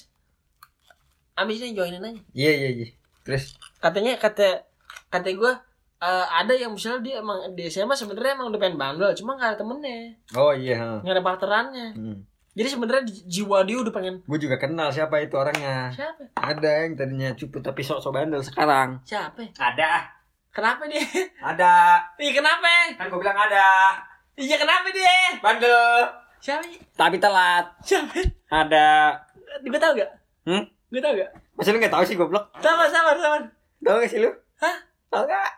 Habisnya joinin aja. Iya, iya, iya. Terus Katanya kata kata gue eh, ada yang misalnya dia emang di SMA sebenarnya emang udah pengen bandel, cuma gak ada temennya, Oh iya. gak ada partnerannya. Hmm. Jadi sebenarnya ji- jiwa dia udah pengen Gue juga kenal siapa itu orangnya. siapa? Ada yang tadinya cupu tapi sok-sok bandel sekarang. Siapa? Ada. Kenapa dia? Ada. Iya kenapa? Kan gue bilang ada. Iya kenapa dia? Bandel. Siapa? Tapi telat. Siapa? Ada Gue tau gak? Hmm? Gue tau gak? Masa lu gak tahu sih goblok? Sabar, sabar, sabar. Tahu gak sih lu? Hah? Tahu gak?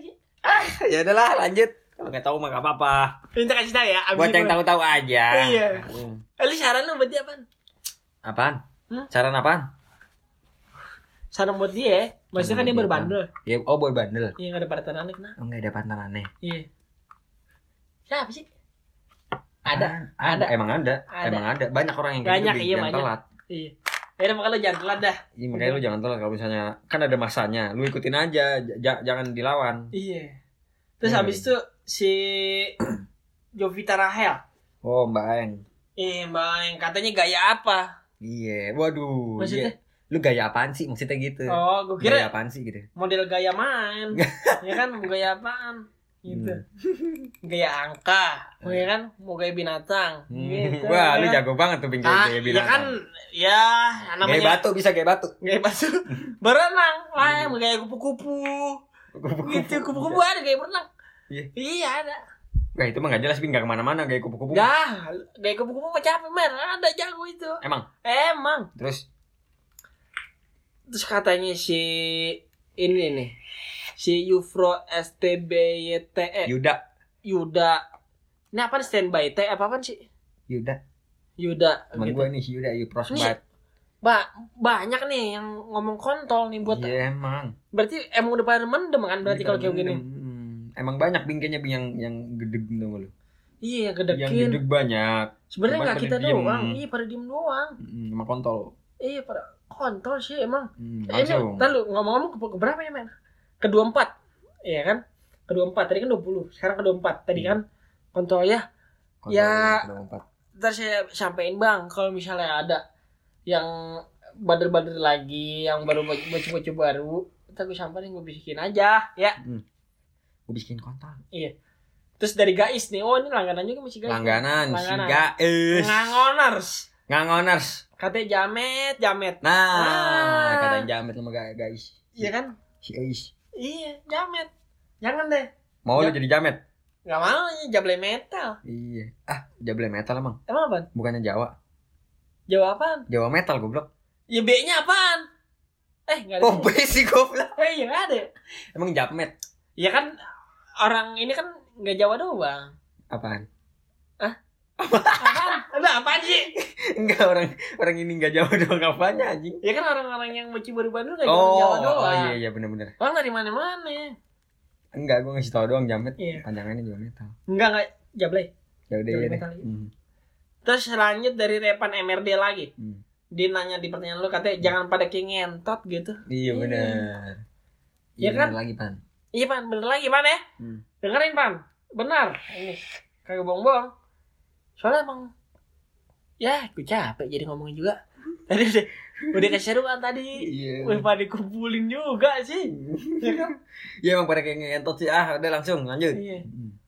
Sih? Ah, ya udahlah lanjut. Kalau nggak tahu mah gak apa-apa. Minta kasih tau ya. abis Buat yang tahu-tahu aja. Iya. Hmm. Eh, lu saran lu buat dia apaan? Apaan? Hmm? Saran apaan? Saran buat dia ya. Maksudnya kan dia Saran buat dia berbandel. Ya, oh boy bandel. Iya, gak ada parantangannya kena. Oh, nggak ada pantangannya. Iya. Siapa sih? Ada. Ah, Ada. Emang ada. Ada. Emang ada. Banyak orang yang kayak Banyak, gitu, iya, jangan banyak. telat. Iya. Ya makanya lu jangan telat dah. Iya, makanya lu jangan telat kalau misalnya kan ada masanya. Lu ikutin aja, j- jangan dilawan. Iya. Terus Iya. habis itu si Jovita Rahel. Oh, Mbak Eng. Eh, Bang, katanya gaya apa? Iya, waduh. Maksudnya? iya. Lu gaya apaan sih? Maksudnya gitu. Oh, gue Gaya kira apaan sih gitu? model gaya main. ya kan, gaya apaan? Gitu. Hmm. Gaya angka, mau ya kan? Mau gaya binatang. Hmm. Gitu. Wah, lu ya. jago banget tuh pinggir Ah, gaya ya binatang. kan, ya Gaya namanya batu bisa gaya batu. gaya batu. Berenang, lah, mau gaya kupu-kupu. Gitu, kupu-kupu ada gaya berenang. Iya. Iya ada. Wah, itu mah gak jelas, Bin. Gak ke mana-mana gaya kupu-kupu. Dah, gaya kupu-kupu mah capek mer, ada jago itu. Emang? Emang. Terus? Terus katanya si ini nih, si Yufro STBYTE Yuda. E, Yuda. Ini apa standby T apa apaan sih? Yuda. Yuda. Temen gitu. gue nih si Yuda, Yu Prosbat. Ba banyak nih yang ngomong kontol nih buat Iya, emang. berarti emang udah pada mendem kan berarti kalau kayak gini. Emang banyak Bing kayaknya Bing yang yang tau gak lu. Iya, Yang gedekin. gedeg banyak. Sebenarnya nggak kita diem. doang. Iya, pada diem doang. Hmm, emang kontol. Iya, pada kontol sih emang. Hmm, Eh, ini lu ngomong-ngomong ke, ke berapa ya, men? Kedua empat. Iya kan? Kedua empat. Tadi kan 20. Sekarang kedua empat. Tadi Hmm. kan kontol ya. Kontol ya. Ntar saya sampein bang. Kalau misalnya ada yang bader-bader lagi. Yang baru baju-baju baru. Ntar gue sampein gue bisikin aja. Ya. Gue bikin kontol. Terus dari Gais nih. Oh ini langganan juga masih Gais. Langganan, si Langganan. Gaes. Ngangoners. Ngangoners. Katanya jamet, jamet. Nah, Ah. katanya jamet sama guys. Iya kan? Si Ais. Iya, jamet. Jangan deh. Mau lu jadi jamet? Gak mau ya, jablay metal. Iya. Ah, jablay metal emang. Emang apa? Bukannya Jawa. Jawaban. Jawa metal goblok. Ya B-nya apaan? Eh, enggak ada. Oh, B sih goblok. Eh, iya enggak ada. Emang japmet Ya kan orang ini kan enggak Jawa doang. apaan? Ada apaan sih? Enggak orang orang ini enggak Jawa doang apanya anjing. Ya kan orang-orang yang mau Ciburu Bandung enggak Oh, Jawa oh, doang. iya iya benar-benar. Orang dari mana-mana. Enggak, gua ngasih tau doang jamet. Iya. Panjangannya juga metal. Enggak enggak jablay. Ya udah ya deh. Hmm. Terus lanjut dari Repan MRD lagi. Hmm. Dia nanya di pertanyaan lu katanya jangan pada kayak ngentot gitu. Iya benar. Iya Iya kan? lagi, Pan. Iya pan, bener lagi pan ya. Hmm. Dengerin pan, benar. Ini kagak bohong-bohong. Soalnya emang ya gue capek jadi ngomongin juga. Tadi udah udah keseruan tadi. Iya. Wih pada dikumpulin juga sih. Ya kan? Iya emang pada kayak ngentot sih. Ah, udah langsung lanjut. Iya. Hmm.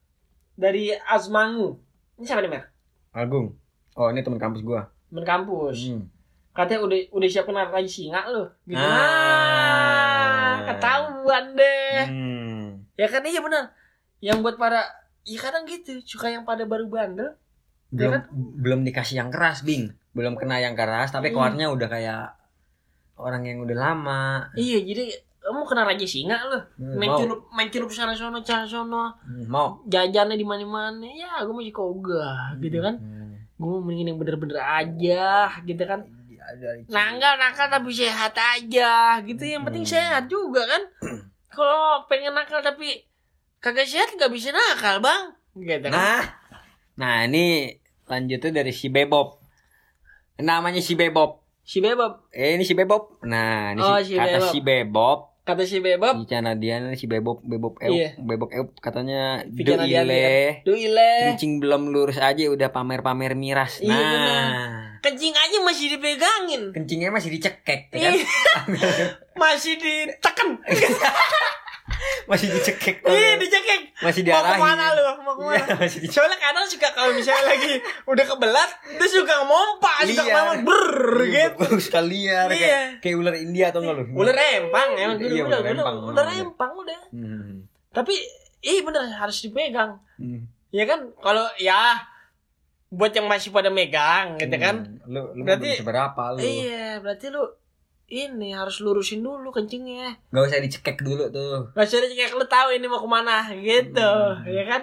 Dari Azmangu. Ini siapa nih Mer? Agung. Oh, ini teman kampus gua. Temen kampus. Hmm. Katanya udah udah siap kena lagi singa lu. Gitu. Ah. Nah, ketahuan deh. Hmm. Ya kan iya benar. Yang buat para Iya kadang gitu, suka yang pada baru bandel. Belum kan? belum dikasih yang keras, Bing. Belum kena yang keras, tapi Hmm. keluarnya udah kayak orang yang udah lama. Iya, jadi kamu kena raja singa lu. Hmm, main celup main celup sana sana sana sana Hmm, mau. jajannya di mana mana ya gue masih kogah gitu kan Hmm. gue mendingin yang bener-bener aja gitu kan Ada- nanggal nakal tapi sehat aja gitu yang penting Hmm. sehat juga kan kalau pengen nakal tapi kagak sehat nggak bisa nakal bang gitu kan Nah, nah ini lanjutnya dari si Bebob. Namanya si Bebob. si bebab Eh ini si Bebob. Nah, ini Oh, si, si kata si Bebob. kata si bebab Di channel dia si Bebob, Bebob Euk, Iya. Bebob Euk katanya Pikiran dia Ile. duh ile Kencing belum lurus aja udah pamer-pamer miras. Iya, nah, kencing aja masih dipegangin kencingnya masih dicekek, ya kan? Ih, masih ditekan masih dicekek. iya dicekek masih mau diarahin. ke mana lu mau ke mana Iya, masih dicekek. Soalnya kadang suka kalau misalnya lagi udah kebelat, dia suka ngompa, suka Liar. ngomong ber gitu. Iya, suka liar Iya. kayak kayak ular India atau enggak lu? Udah rempang emang Iya, gitu iya, ular udah, rempang. udah rempang udah. Hmm. Tapi iya bener harus dipegang. Hmm. Ya kan kalau ya buat yang masih pada megang gitu kan. Hmm, Lu lu Berarti- berarti seberapa lu? Iya, berarti lu ini harus lurusin dulu kencingnya. Gak usah dicekek dulu tuh. Maksudnya kayak lu tahu ini mau ke mana gitu, Hmm. ya kan?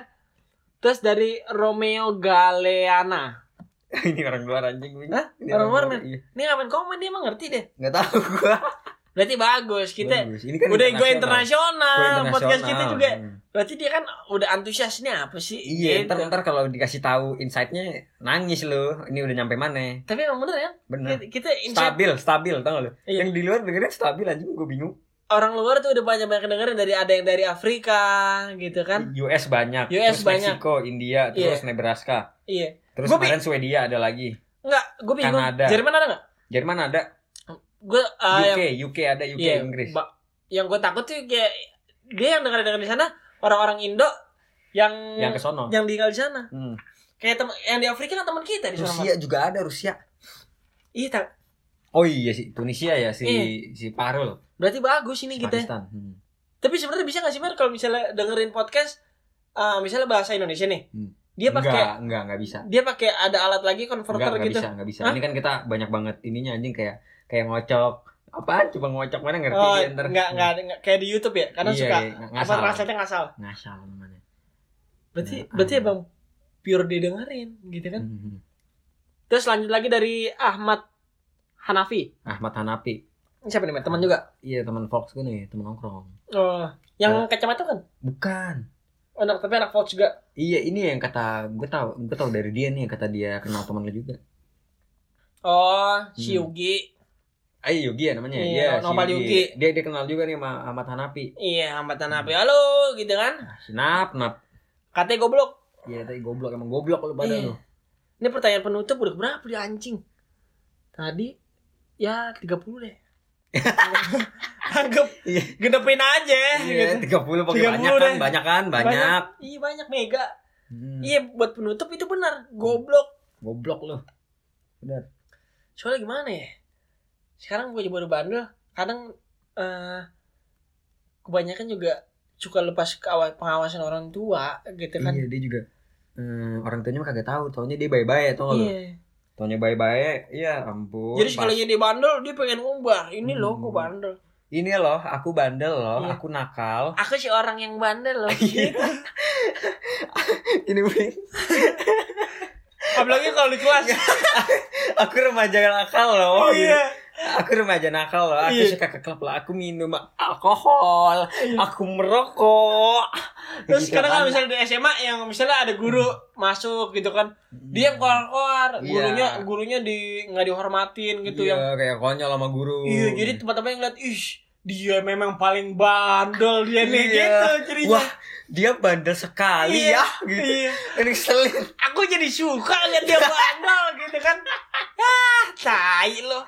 Terus dari Romeo Galeana. ini orang luar anjing. Hah? Ini Orang luar, men? Iya. Ini ngapain komen dia emang ngerti deh. Nggak tahu gua. Berarti bagus kita. Bagus. Ini kan udah gue internasional. podcast kita juga. Hmm. Berarti dia kan udah antusias ini apa sih? Iya, Gitu. ntar, ntar kalau dikasih tahu insight-nya nangis lu. Ini udah nyampe mana? Tapi emang bener ya? Bener. Kita, kita insight Stabil, stabil, tau gak lu? Iya. Yang di luar dengerin stabil anjing, gue bingung. orang luar tuh udah banyak banyak dengerin dari ada yang dari Afrika gitu kan. US banyak, US terus banyak. Meksiko, India, terus Nebraska. Iya. Terus Gua kemarin Swedia ada lagi. Enggak, gue bingung. Kanada. Jerman ada nggak? Jerman ada, Gue uh, UK, yang, UK ada, UK iya, Inggris. ba- yang gue takut tuh kayak dia yang dengar dengar di sana orang-orang Indo yang yang ke sono. yang tinggal di sana. Hmm. Kayak tem yang di Afrika kan teman kita di sana. Rusia juga ada, Rusia. Iya, tak. Oh iya sih, Tunisia ya si Iya. si Parul. Berarti bagus ini kita. Pakistan. Hmm. Tapi sebenarnya bisa nggak sih Mer kalau misalnya dengerin podcast uh, misalnya bahasa Indonesia nih. Hmm. Dia pakai Enggak, enggak, enggak bisa. dia pakai ada alat lagi Enggak, converter enggak gitu. bisa, enggak bisa. Hah? Ini kan kita banyak banget ininya anjing kayak kayak ngocok. Apaan coba ngocok mana ngerti Oh, ya, ntar. enggak, enggak kayak di YouTube ya. Kadang Iya, suka iya, apa ngasal. translate ngasal. Ngasal namanya. Berarti Nah, berarti ah. emang pure didengerin gitu kan. Hmm. Terus lanjut lagi dari Ahmad Hanafi. Ahmad Hanapi. Siapa nih? Teman juga. Iya, teman Fox gue nih, teman nongkrong. Oh, yang Eh. kacamata kan? Bukan. Oh, anak tapi anak Fox juga. Iya, ini yang kata gue tahu, gue tahu dari dia nih kata dia kenal teman lu juga. Oh, si Hmm. Yugi. Iya, Yogi ya namanya. Iya, si Nopal Yogi. Dia dia kenal juga nih sama Ahmad Hanapi. Iya, Ahmad Hanafi. Halo, gitu kan. Ah, Sinap, nap. Katanya goblok. Iya, tadi goblok emang goblok lu pada Iya. lu. Ini pertanyaan penutup udah berapa di anjing? Tadi ya 30 deh. Anggap Iya. genepin aja Iya, gitu. 30 pakai 30 banyak kan, banyak kan, banyak. Iya banyak mega. Hmm, Iya buat penutup itu benar. Goblok. Goblok lu. Benar. Soalnya gimana ya? Sekarang gue udah bandel. Kadang eh kebanyakan juga suka lepas ke awa- pengawasan orang tua gitu kan. Iya, dia juga hmm, orang tuanya mah kagak tahu, taunya dia bye-bye tau gak? Iya. Taunya bye-bye, iya ampun. Jadi sekalinya dia bandel, dia pengen ngumbar. Ini loh, Hmm. gue bandel. ini loh, aku bandel loh, Iya. aku nakal. Aku sih orang yang bandel loh. Iya. ini Wing. Apalagi kalau di kelas. aku remaja nakal loh. gitu. iya. Aku remaja nakal loh. Aku Iya. suka ke klub lah. Aku minum alkohol. Aku merokok. Terus Gitu kadang kan. kalau misalnya di SMA yang misalnya ada guru masuk gitu kan, dia yang keluar-keluar, Iya. gurunya gurunya di nggak dihormatin gitu iya, yang kayak konyol sama guru. Iya, jadi teman-teman yang ngeliat, ih, dia memang paling bandel dia nih Iya. gitu jadinya. Wah, dia bandel sekali Iya, ya gitu. Iya. Ini selin. Aku jadi suka lihat dia bandel gitu kan. Ah, tai lo.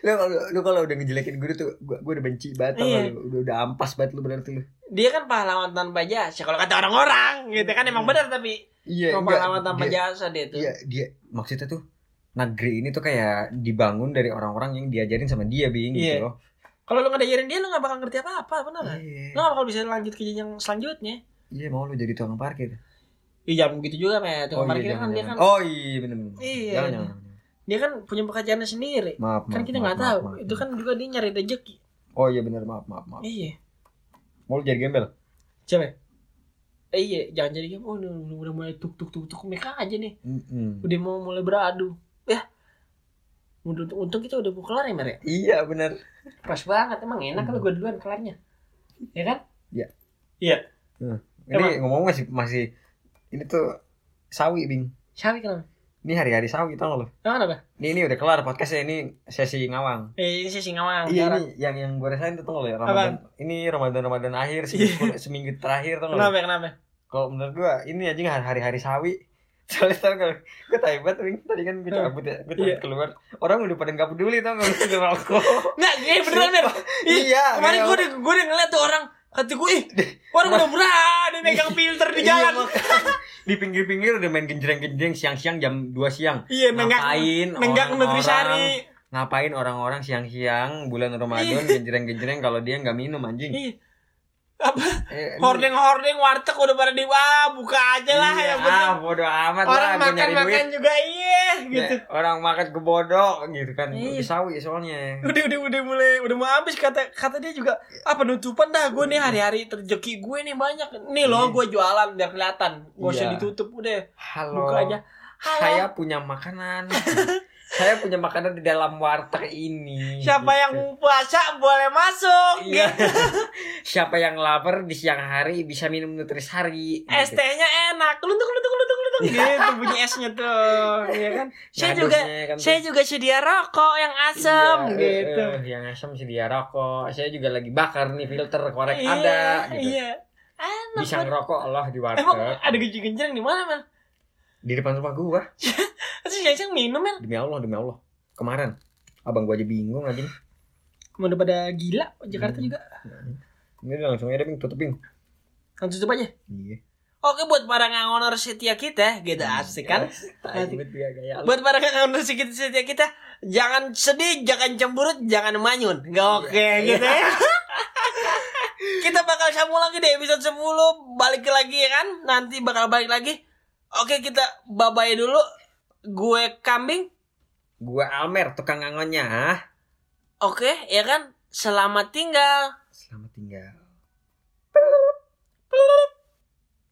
Lu kalau lu kalau udah ngejelekin guru tuh gua, gua udah benci banget Iya. lu. Udah udah ampas banget lu berarti lu. Dia kan pahlawan tanpa jasa. Kalau kata orang-orang gitu kan emang benar tapi Iya, enggak, pahlawan tanpa dia- jasa dia tuh. Iya, dia maksudnya tuh negeri ini tuh kayak dibangun dari orang-orang yang diajarin sama dia bing Iya. gitu loh. Kalau lu nggak diajarin dia lu nggak bakal ngerti apa-apa, benar nggak? Iya. Lu nggak bakal bisa lanjut ke jenjang selanjutnya. Iya, mau lu jadi tukang parkir. Iya, jangan begitu juga, Met. Tukang parkir kan jangan, dia jangan. kan Oh iya bener. Iya. Jangan, jangan. dia kan punya pekerjaannya sendiri. Maaf, maaf. Kan kita maaf, nggak maaf, tahu. maaf. Itu kan juga dia nyari rezeki. Oh iya bener maaf maaf maaf. Iya. Mau lu jadi gembel? Ya? Eh, iya, jangan jadi game. Oh, udah, mulai tuk tuk tuk tuk mereka aja nih. Mm-mm. Udah mau mulai beradu. Untung, untung kita udah mau kelar ya, Mer ya? Iya bener. Pas banget. Emang enak kalau gue duluan kelarnya. Ya kan? Ini Emang? ngomong masih masih ini tuh sawi bing. Siapa kenapa? Ini hari-hari sawi tau gak lu? Emang apa? Ini ini udah kelar podcastnya ini sesi ngawang. Eh, ini sih Singawang. Iya ini yang yang gue rasain tuh tau gak lu ya Ramadan. Ini Ramadan Ramadan akhir seminggu, seminggu terakhir tau gak lu? Kenapa, kenapa? Kalau menurut gue ini aja hari-hari sawi. Soalnya tau gak lu? Gue tau banget. Tadi kan gue cabut ya. Gue cabut Iya. keluar. Orang udah pada gak peduli tau gak lu? Ngerokok. Nggak, eh, beneran. Ih, Iya. Kemarin kayak- gue udah, gue udah ngeliat tuh orang. Kata gue, ih, orang udah berani megang filter di Iya, jalan. di pinggir-pinggir udah main genjreng-genjreng siang-siang jam 2 siang. Iya, Ngapain nenggak orang-orang- Nutrisari. Ngapain orang-orang siang-siang bulan Ramadan genjreng-genjreng kalau dia nggak minum anjing. Iya. apa Eh, hordeng hordeng warteg udah pada di ah buka aja lah iya, yang penting ah, bodo amat orang lah, makan makan duit. juga iya gitu Ya, orang makan ke bodoh gitu kan. Iya. Udah sawi soalnya. udah udah udah mulai udah mau habis kata kata dia juga ah penutupan dah gue nih hari-hari rezeki gue nih banyak nih loh Iya. gue jualan biar kelihatan gak usah Iya. ditutup udah Halo. buka aja Halo. Saya punya makanan. saya punya makanan di dalam warteg ini. siapa Gitu. yang puasa boleh masuk Iya. gitu. Siapa yang lapar di siang hari bisa minum nutrisari. es gitu. tehnya enak keluntuk keluntuk keluntuk keluntuk gitu bunyi esnya tuh ya kan saya Ngadusnya juga kan tuh. saya juga sedia rokok yang asam Iya, gitu eh, eh, yang asam sedia rokok. Saya juga lagi bakar nih filter korek iya, ada gitu. iya enak Bisa ngerokok Allah di warteg. emang ada genjing-genjing di mana man Di depan rumah gua. terus yang minum man Demi Allah, demi Allah. Kemarin abang gua aja bingung lagi nih. udah pada gila Jakarta Hmm. juga Ini langsung aja Bing, tutup langsung tutup aja Iya. Oke buat para ngangonor setia kita, gitu asik kan? Buat para ngangonor setia setia kita, jangan sedih, jangan cemberut, jangan manyun. Gak oke gitu ya. kita bakal sambung lagi di episode 10 balik lagi ya kan? Nanti bakal balik lagi. Oke kita babay dulu. Gue kambing. Gue Almer tukang angonnya. Ah. Oke ya kan. Selamat tinggal. Selamat tinggal.